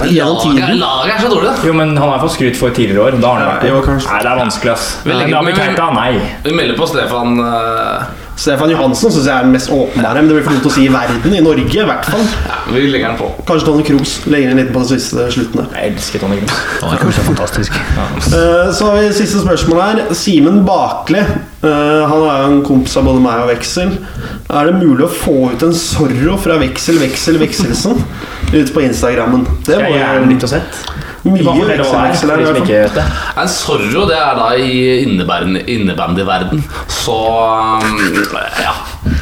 S3: Laget, laget er så dårlig, da.
S1: Jo, men han har fått skryt for tidligere år. Da har han vært det.
S2: jo, kanskje.
S1: Nei, det er vanskelig, ass.
S3: Vi legger-
S1: nei, vi, vi, nei.
S3: Vi melder på Stefan uh...
S2: Stefan Johansen syns jeg er den mest åpenbare. Men det blir for dumt å si i verden. I Norge, i hvert fall.
S3: ja, Vi legger den på.
S2: Kanskje Tony Kroos legger inn litt på de siste sluttene.
S1: Jeg elsker Tony Kroos.
S4: Han er kanskje fantastisk.
S2: Uh, Så har vi siste spørsmål her. Simen Bakli. Eh, Han er jo en kompis av både meg og Veksel. Er det mulig å få ut en Zorro fra Veksel, Veksel, Vekselsen ut på Instagrammen? Det
S1: Jeg
S2: var
S1: er gjerne
S2: jo
S1: litt å sett.
S2: mye Veksel,
S1: hva det er,
S2: Veksel her. i
S1: ikke.
S3: En Zorro det er da i innebandyverden. Så um, ja,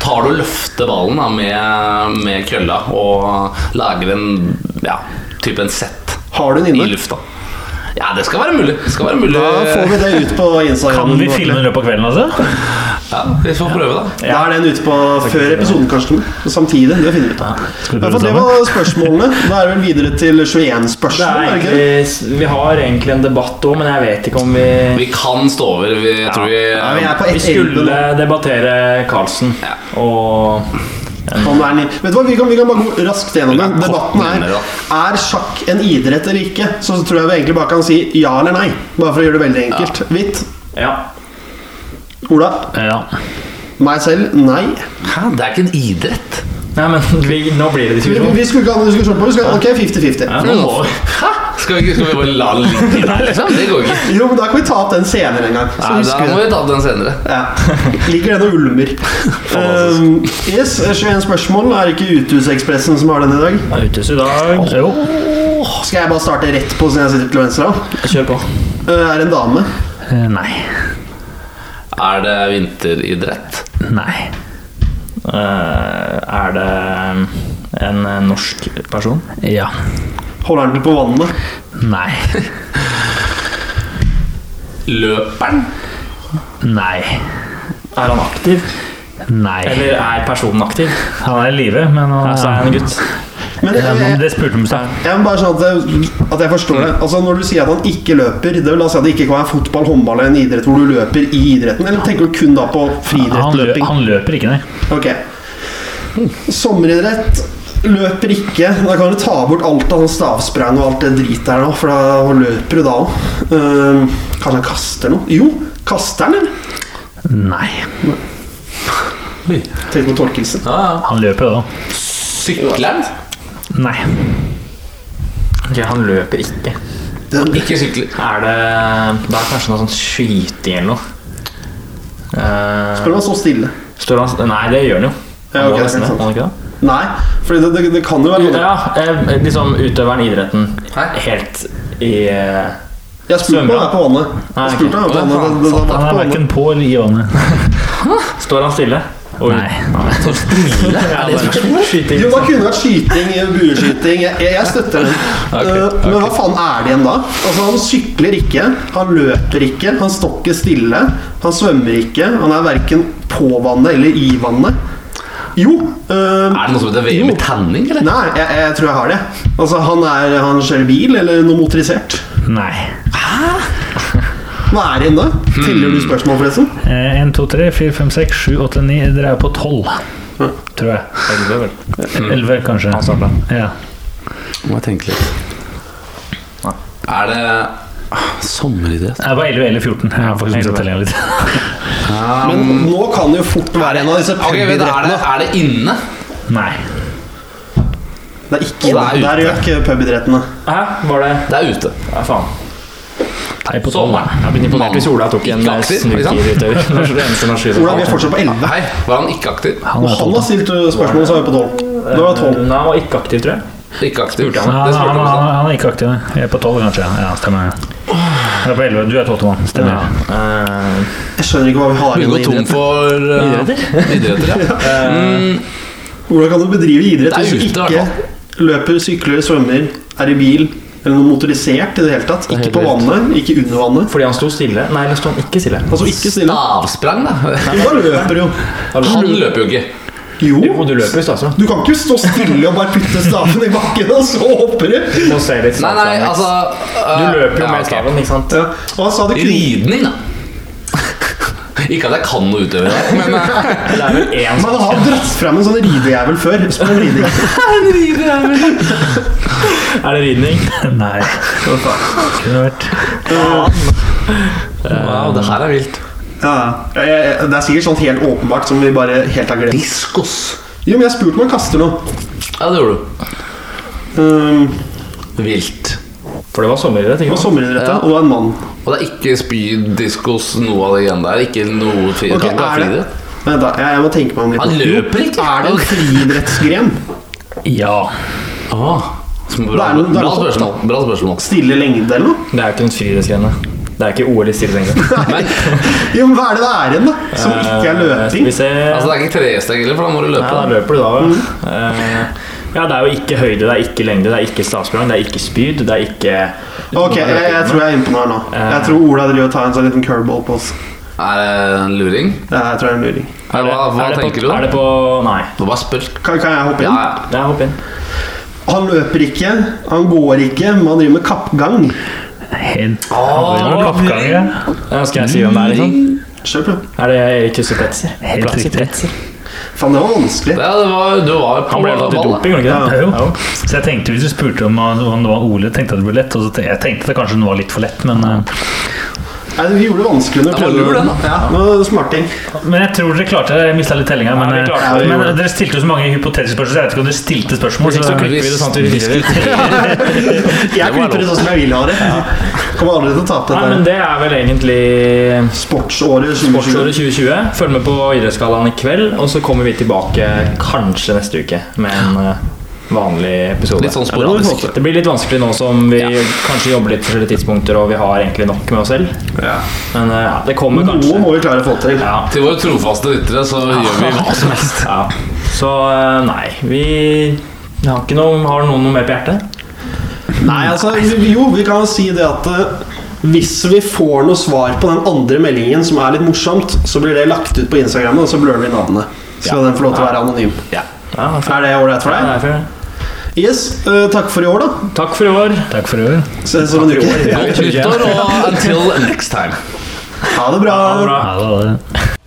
S3: tar du og løfter ballen da, med, med kølla og lager en ja, type en sett
S2: Har du den
S3: i
S2: inne?
S3: lufta. Ja, det skal være mulig. Det skal være mulig.
S2: Da får vi det ut på Instagram.
S4: Kan vi filme løpet av kvelden, altså?
S3: Ja, vi får prøve, da.
S2: Da er den ute på før episoden, kanskje. Samtidig. Det finner vi ut av. Ja, det var spørsmålene. Da er det vel videre til 21
S1: Det
S2: spørsmål.
S1: er
S2: er det ikke det?
S1: egentlig, vi har egentlig en debatt òg, men jeg vet ikke om vi
S3: Vi kan stå over. Vi, jeg tror vi
S2: Ja, vi er på
S1: Vi skulle debattere Karlsen
S3: Ja.
S1: og
S2: er. Vet du hva, vi kan, vi kan bare gå raskt gjennom det. Debatten er Er sjakk en idrett eller ikke. Så tror jeg vi egentlig bare kan si ja eller nei. Bare for å gjøre det veldig enkelt. Hvitt.
S1: Ja.
S2: Ola.
S4: Ja.
S2: Meg selv. Nei.
S3: Hæ, det er ikke en idrett.
S1: Nei, men vi, nå blir det diskusjon.
S2: vi skulle ikke ha diskusjon på det. Vi ok, 50-50.
S1: Ja, nå vi.
S3: Skal vi, skal vi bare la den ligge der, liksom? Det går ikke.
S2: Jo, men Da kan vi ta opp den senere en gang. Så
S3: Nei, da må vi ta opp den senere.
S2: Ja. Ligger den og ulmer. Um, yes, 21 spørsmål. Er det ikke Uthusekspressen som har den i dag?
S1: Ja, Utes i dag.
S4: Oh.
S2: Skal jeg bare starte rett på siden jeg sitter til venstre?
S1: Kjør på.
S2: Uh, er det en dame?
S4: Uh, Nei.
S3: Er det vinteridrett?
S4: Nei.
S1: Eh, er det en eh, norsk person?
S4: Ja.
S2: Holder den til på vannet?
S4: Nei.
S3: Løperen?
S4: Nei.
S1: Er han aktiv?
S4: Nei.
S1: Eller er personen aktiv?
S4: Han er i live, men han
S1: Altså, er han en gutt?
S2: Men
S4: det,
S2: jeg,
S4: det stad.
S2: jeg må bare sånn at jeg, at jeg forstår det. Altså Når du sier at han ikke løper, det vil da si at det ikke kan være fotball, håndball eller en idrett hvor du løper i idretten? Eller tenker du kun da på
S4: Han, han løper ikke, nei.
S2: Ok. Sommeridrett løper ikke. Da kan du ta bort alt av sånn stavsprang og alt det dritet her nå, for da løper du da òg. kanskje han kaster noe? Jo, kaster han, eller?
S4: Nei.
S2: Tenk på Torkelsen.
S3: Ja, ja.
S4: Han løper da.
S3: Sykleren?
S4: Nei.
S1: Ok, han løper ikke.
S3: Ikke sykler.
S1: Er det Det er kanskje noe sånn skyting eller noe. Eh,
S2: Spør om han står stille.
S1: står han Nei, det gjør han jo.
S2: Ja,
S1: Han
S2: ok,
S1: må
S2: det er
S1: nesten
S2: sant.
S1: han ikke det?
S2: Nei, for det, det, det kan jo være noe.
S1: Ja, eh, liksom utøveren i idretten
S3: Hæ?
S1: helt i eh,
S2: Jeg spurte om han er på vannet.
S1: Nei,
S2: Jeg spurte om han er på
S3: ok.
S2: vannet. Det, det, det,
S4: Han er
S2: på vannet.
S4: verken på eller i vannet.
S1: Står han stille? Oi.
S4: Nei.
S1: Torsten det er skyting.
S2: Jo, da kunne det vært skyting, bueskyting. Jeg, jeg støtter den.
S3: Okay,
S2: okay. Men hva faen er det igjen da? Altså Han sykler ikke, han løper ikke, han står ikke stille. Han svømmer ikke. Han er verken på vannet eller i vannet. Jo. eh,
S3: Er det noe som heter VM i tanning, eller?
S2: Nei, jeg, jeg tror jeg har det. Altså Han er, han kjører bil eller noe motorisert.
S4: Nei.
S2: Hva er det igjen da? Teller du spørsmål, forresten?
S4: 1, 2, 3, 4, 5, 6, 7, 8, 9 Dere er på 12, tror jeg.
S1: Elleve, vel.
S4: 11, kanskje.
S1: Han starta.
S4: Ja.
S3: Må jeg tenke litt. Er det ah, sommeridrett?
S4: Jeg var 11 eller 14. Jeg har faktisk å telle litt.
S2: Men nå kan det jo fort være en av disse
S3: pubidrettene. Okay, er, er det inne?
S4: Nei.
S2: Det er ikke
S3: Det er ute.
S2: ikke pubidrettene.
S1: Hæ? Var det
S3: Det er ute.
S1: Ja, faen.
S4: Nei på tolv.
S1: Jeg blitt imponert hvis Ola tok en
S3: Ikke
S1: eh, utover.
S2: Ola, vi er fortsatt på 11.
S3: Hei, var han ikke aktiv?
S4: Han
S2: har stilt spørsmål, så er vi på 12. Da var 12.
S1: Nei, han var ikke aktiv, tror jeg.
S3: Ikke aktiv.
S1: Spurte han.
S4: Han,
S3: spurte
S4: han,
S3: han.
S4: han, han er ikke aktiv. Jeg er på tolv, kanskje. Ja, stemmer. Jeg er på elleve. Du er tolvtemann. Stemmer.
S1: Eh,
S2: Jeg skjønner ikke hva vi har igjen av
S3: idretter. tom for uh,
S1: Idretter?
S3: idretter ja.
S2: Hvordan kan du bedrive idrett hvis du ikke løper, sykler, svømmer, er i bil eller noe motorisert i det hele tatt? Ikke på vannet, ikke under vannet.
S1: fordi han sto stille. Nei, eller sto han ikke stille?
S2: Altså ikke stille.
S3: Stavsprang, da.
S2: Han løper jo.
S3: Han løper jo ikke.
S2: Jo.
S1: Jo, du løper i.
S2: Du kan ikke stå stille og bare putte staven i bakken, og så hopper du.
S1: Litt
S3: Nei, nei, altså, uh, Du
S1: løper jo
S3: ja,
S1: med staven, ikke sant?
S2: Ja. Og han sa det kunne
S3: Ridning, da. Ikke at jeg kan noe utøver det, men uh,
S1: Det er vel én
S2: Man har dratt frem en sånn ridejævel før. Spør om riding.
S1: Er det ridning?
S4: Nei. Kunne vært
S3: wow, det her er vilt.
S2: Ja. Det er sikkert sånt helt åpenbart som vi bare helt har glemt.
S3: Diskos.
S2: Jo, men jeg spurte om han kaster noe.
S3: Ja, det gjorde du.
S2: Um,
S3: Vilt.
S1: For det var sommeridrett,
S2: det
S1: ikke
S2: var sommeridrett, ja. Og det var en mann.
S3: Og det er ikke spyd, diskos, noe av det igjen der. Ikke noe fri,
S2: Ok,
S3: kan ikke være
S2: er det
S3: friidrett.
S2: Vent da, jeg, jeg må tenke meg om litt.
S3: Han løper ikke.
S2: Er det en friidrettsgren?
S4: Ja.
S3: Ah, bra,
S2: Det er noe- det er
S3: bra spørsmål. Bra spørsmål.
S2: Stille lengde eller noe?
S1: Det er ikke en friidrettsgren. Det er ikke OL i stillesengde.
S3: Men
S2: Jo, men hva er det det er igjen, da? Som ikke er
S1: Skal
S2: løping?
S1: Uh,
S3: altså, det er ikke tresteg heller, for da må du løpe.
S1: Nei, da løper du da, ja. Eh, ja, det er jo ikke høyde, det er ikke lengde, det er ikke stavsprang, det er ikke spyd, det er ikke
S2: Ok, jeg, jeg tror jeg er inne på noe her nå. Jeg tror Ola driver og tar en sånn liten curveball på oss.
S3: Er det en luring?
S2: Ja, jeg tror det er en luring.
S3: Er det, hva hva
S1: er det
S3: tenker
S1: på,
S3: du?
S1: Er det på Nei.
S3: Du bare spør.
S2: Kan, kan jeg hoppe inn?
S3: ja.
S1: Ja, hopp inn.
S2: Han løper ikke, han går ikke, men han driver med kappgang.
S4: Helt Kappgang, ja.
S1: Skal jeg si hvem det er, liksom?
S2: Kjør på.
S1: Er det Erik Tusse Pretzer?
S4: Helt riktig.
S2: Faen, det var vanskelig.
S3: Ja, det var, du var på
S1: Han ble tatt i doping, var ikke det?
S4: Jo.
S1: Jo.
S4: Så jeg tenkte hvis du spurte om, om det var Ole, tenkte jeg det ble lett. Og så tenkte, jeg tenkte det kanskje den var litt for lett, men, eh,
S2: Nei, vi gjorde det vanskelig når vi
S3: Ja,
S2: prøvde. Ja, var smarting.
S4: men jeg tror dere klarte det. Jeg mista litt tellinga. Men,
S1: Ja,
S4: eh, men dere stilte jo så mange hypotetiske spørsmål, så jeg vet ikke om dere stilte spørsmål.
S1: Så
S4: Så,
S1: klipper vi det sånn at vi.
S2: Jeg klipper det sånn som jeg vil ha det. Kommer aldri til å tape
S1: Nei, men det er vel egentlig
S2: Sportsåret 2020.
S1: Sportsåret 2020. Følg med på Idrettsgallaen i kveld, og så kommer vi tilbake kanskje neste uke med en eh, vanlig episode.
S3: Litt sånn
S2: det
S3: sporadisk.
S1: Det blir litt vanskelig nå som vi kanskje jobber litt forskjellige tidspunkter, og vi har egentlig nok med oss selv.
S2: Ja.
S1: Men eh, ja, det kommer
S2: Noe
S1: kanskje.
S2: må vi klare å få til.
S1: Ja.
S3: Til våre trofaste lyttere så gjør vi hva som helst.
S1: ja. Så eh, nei, vi har ikke noe Har noen noe mer på hjertet?
S2: Nei, altså, jo, vi kan si det at eh, hvis vi får noe svar på den andre meldingen som er litt morsomt, så blir det lagt ut på Instagram, og så blør vi navnet. Så den får lov til å være anonym.
S1: Ja.
S2: Er det ålreit for deg?
S1: Ja, det er fint.
S2: Yes, uh, takk for i år, da.
S1: Takk for i år.
S4: takk for i år.
S2: Ses om en uke.
S3: Godt nyttår og until next time.
S2: Ha det bra.
S1: Ha det bra.
S4: Ha det. det.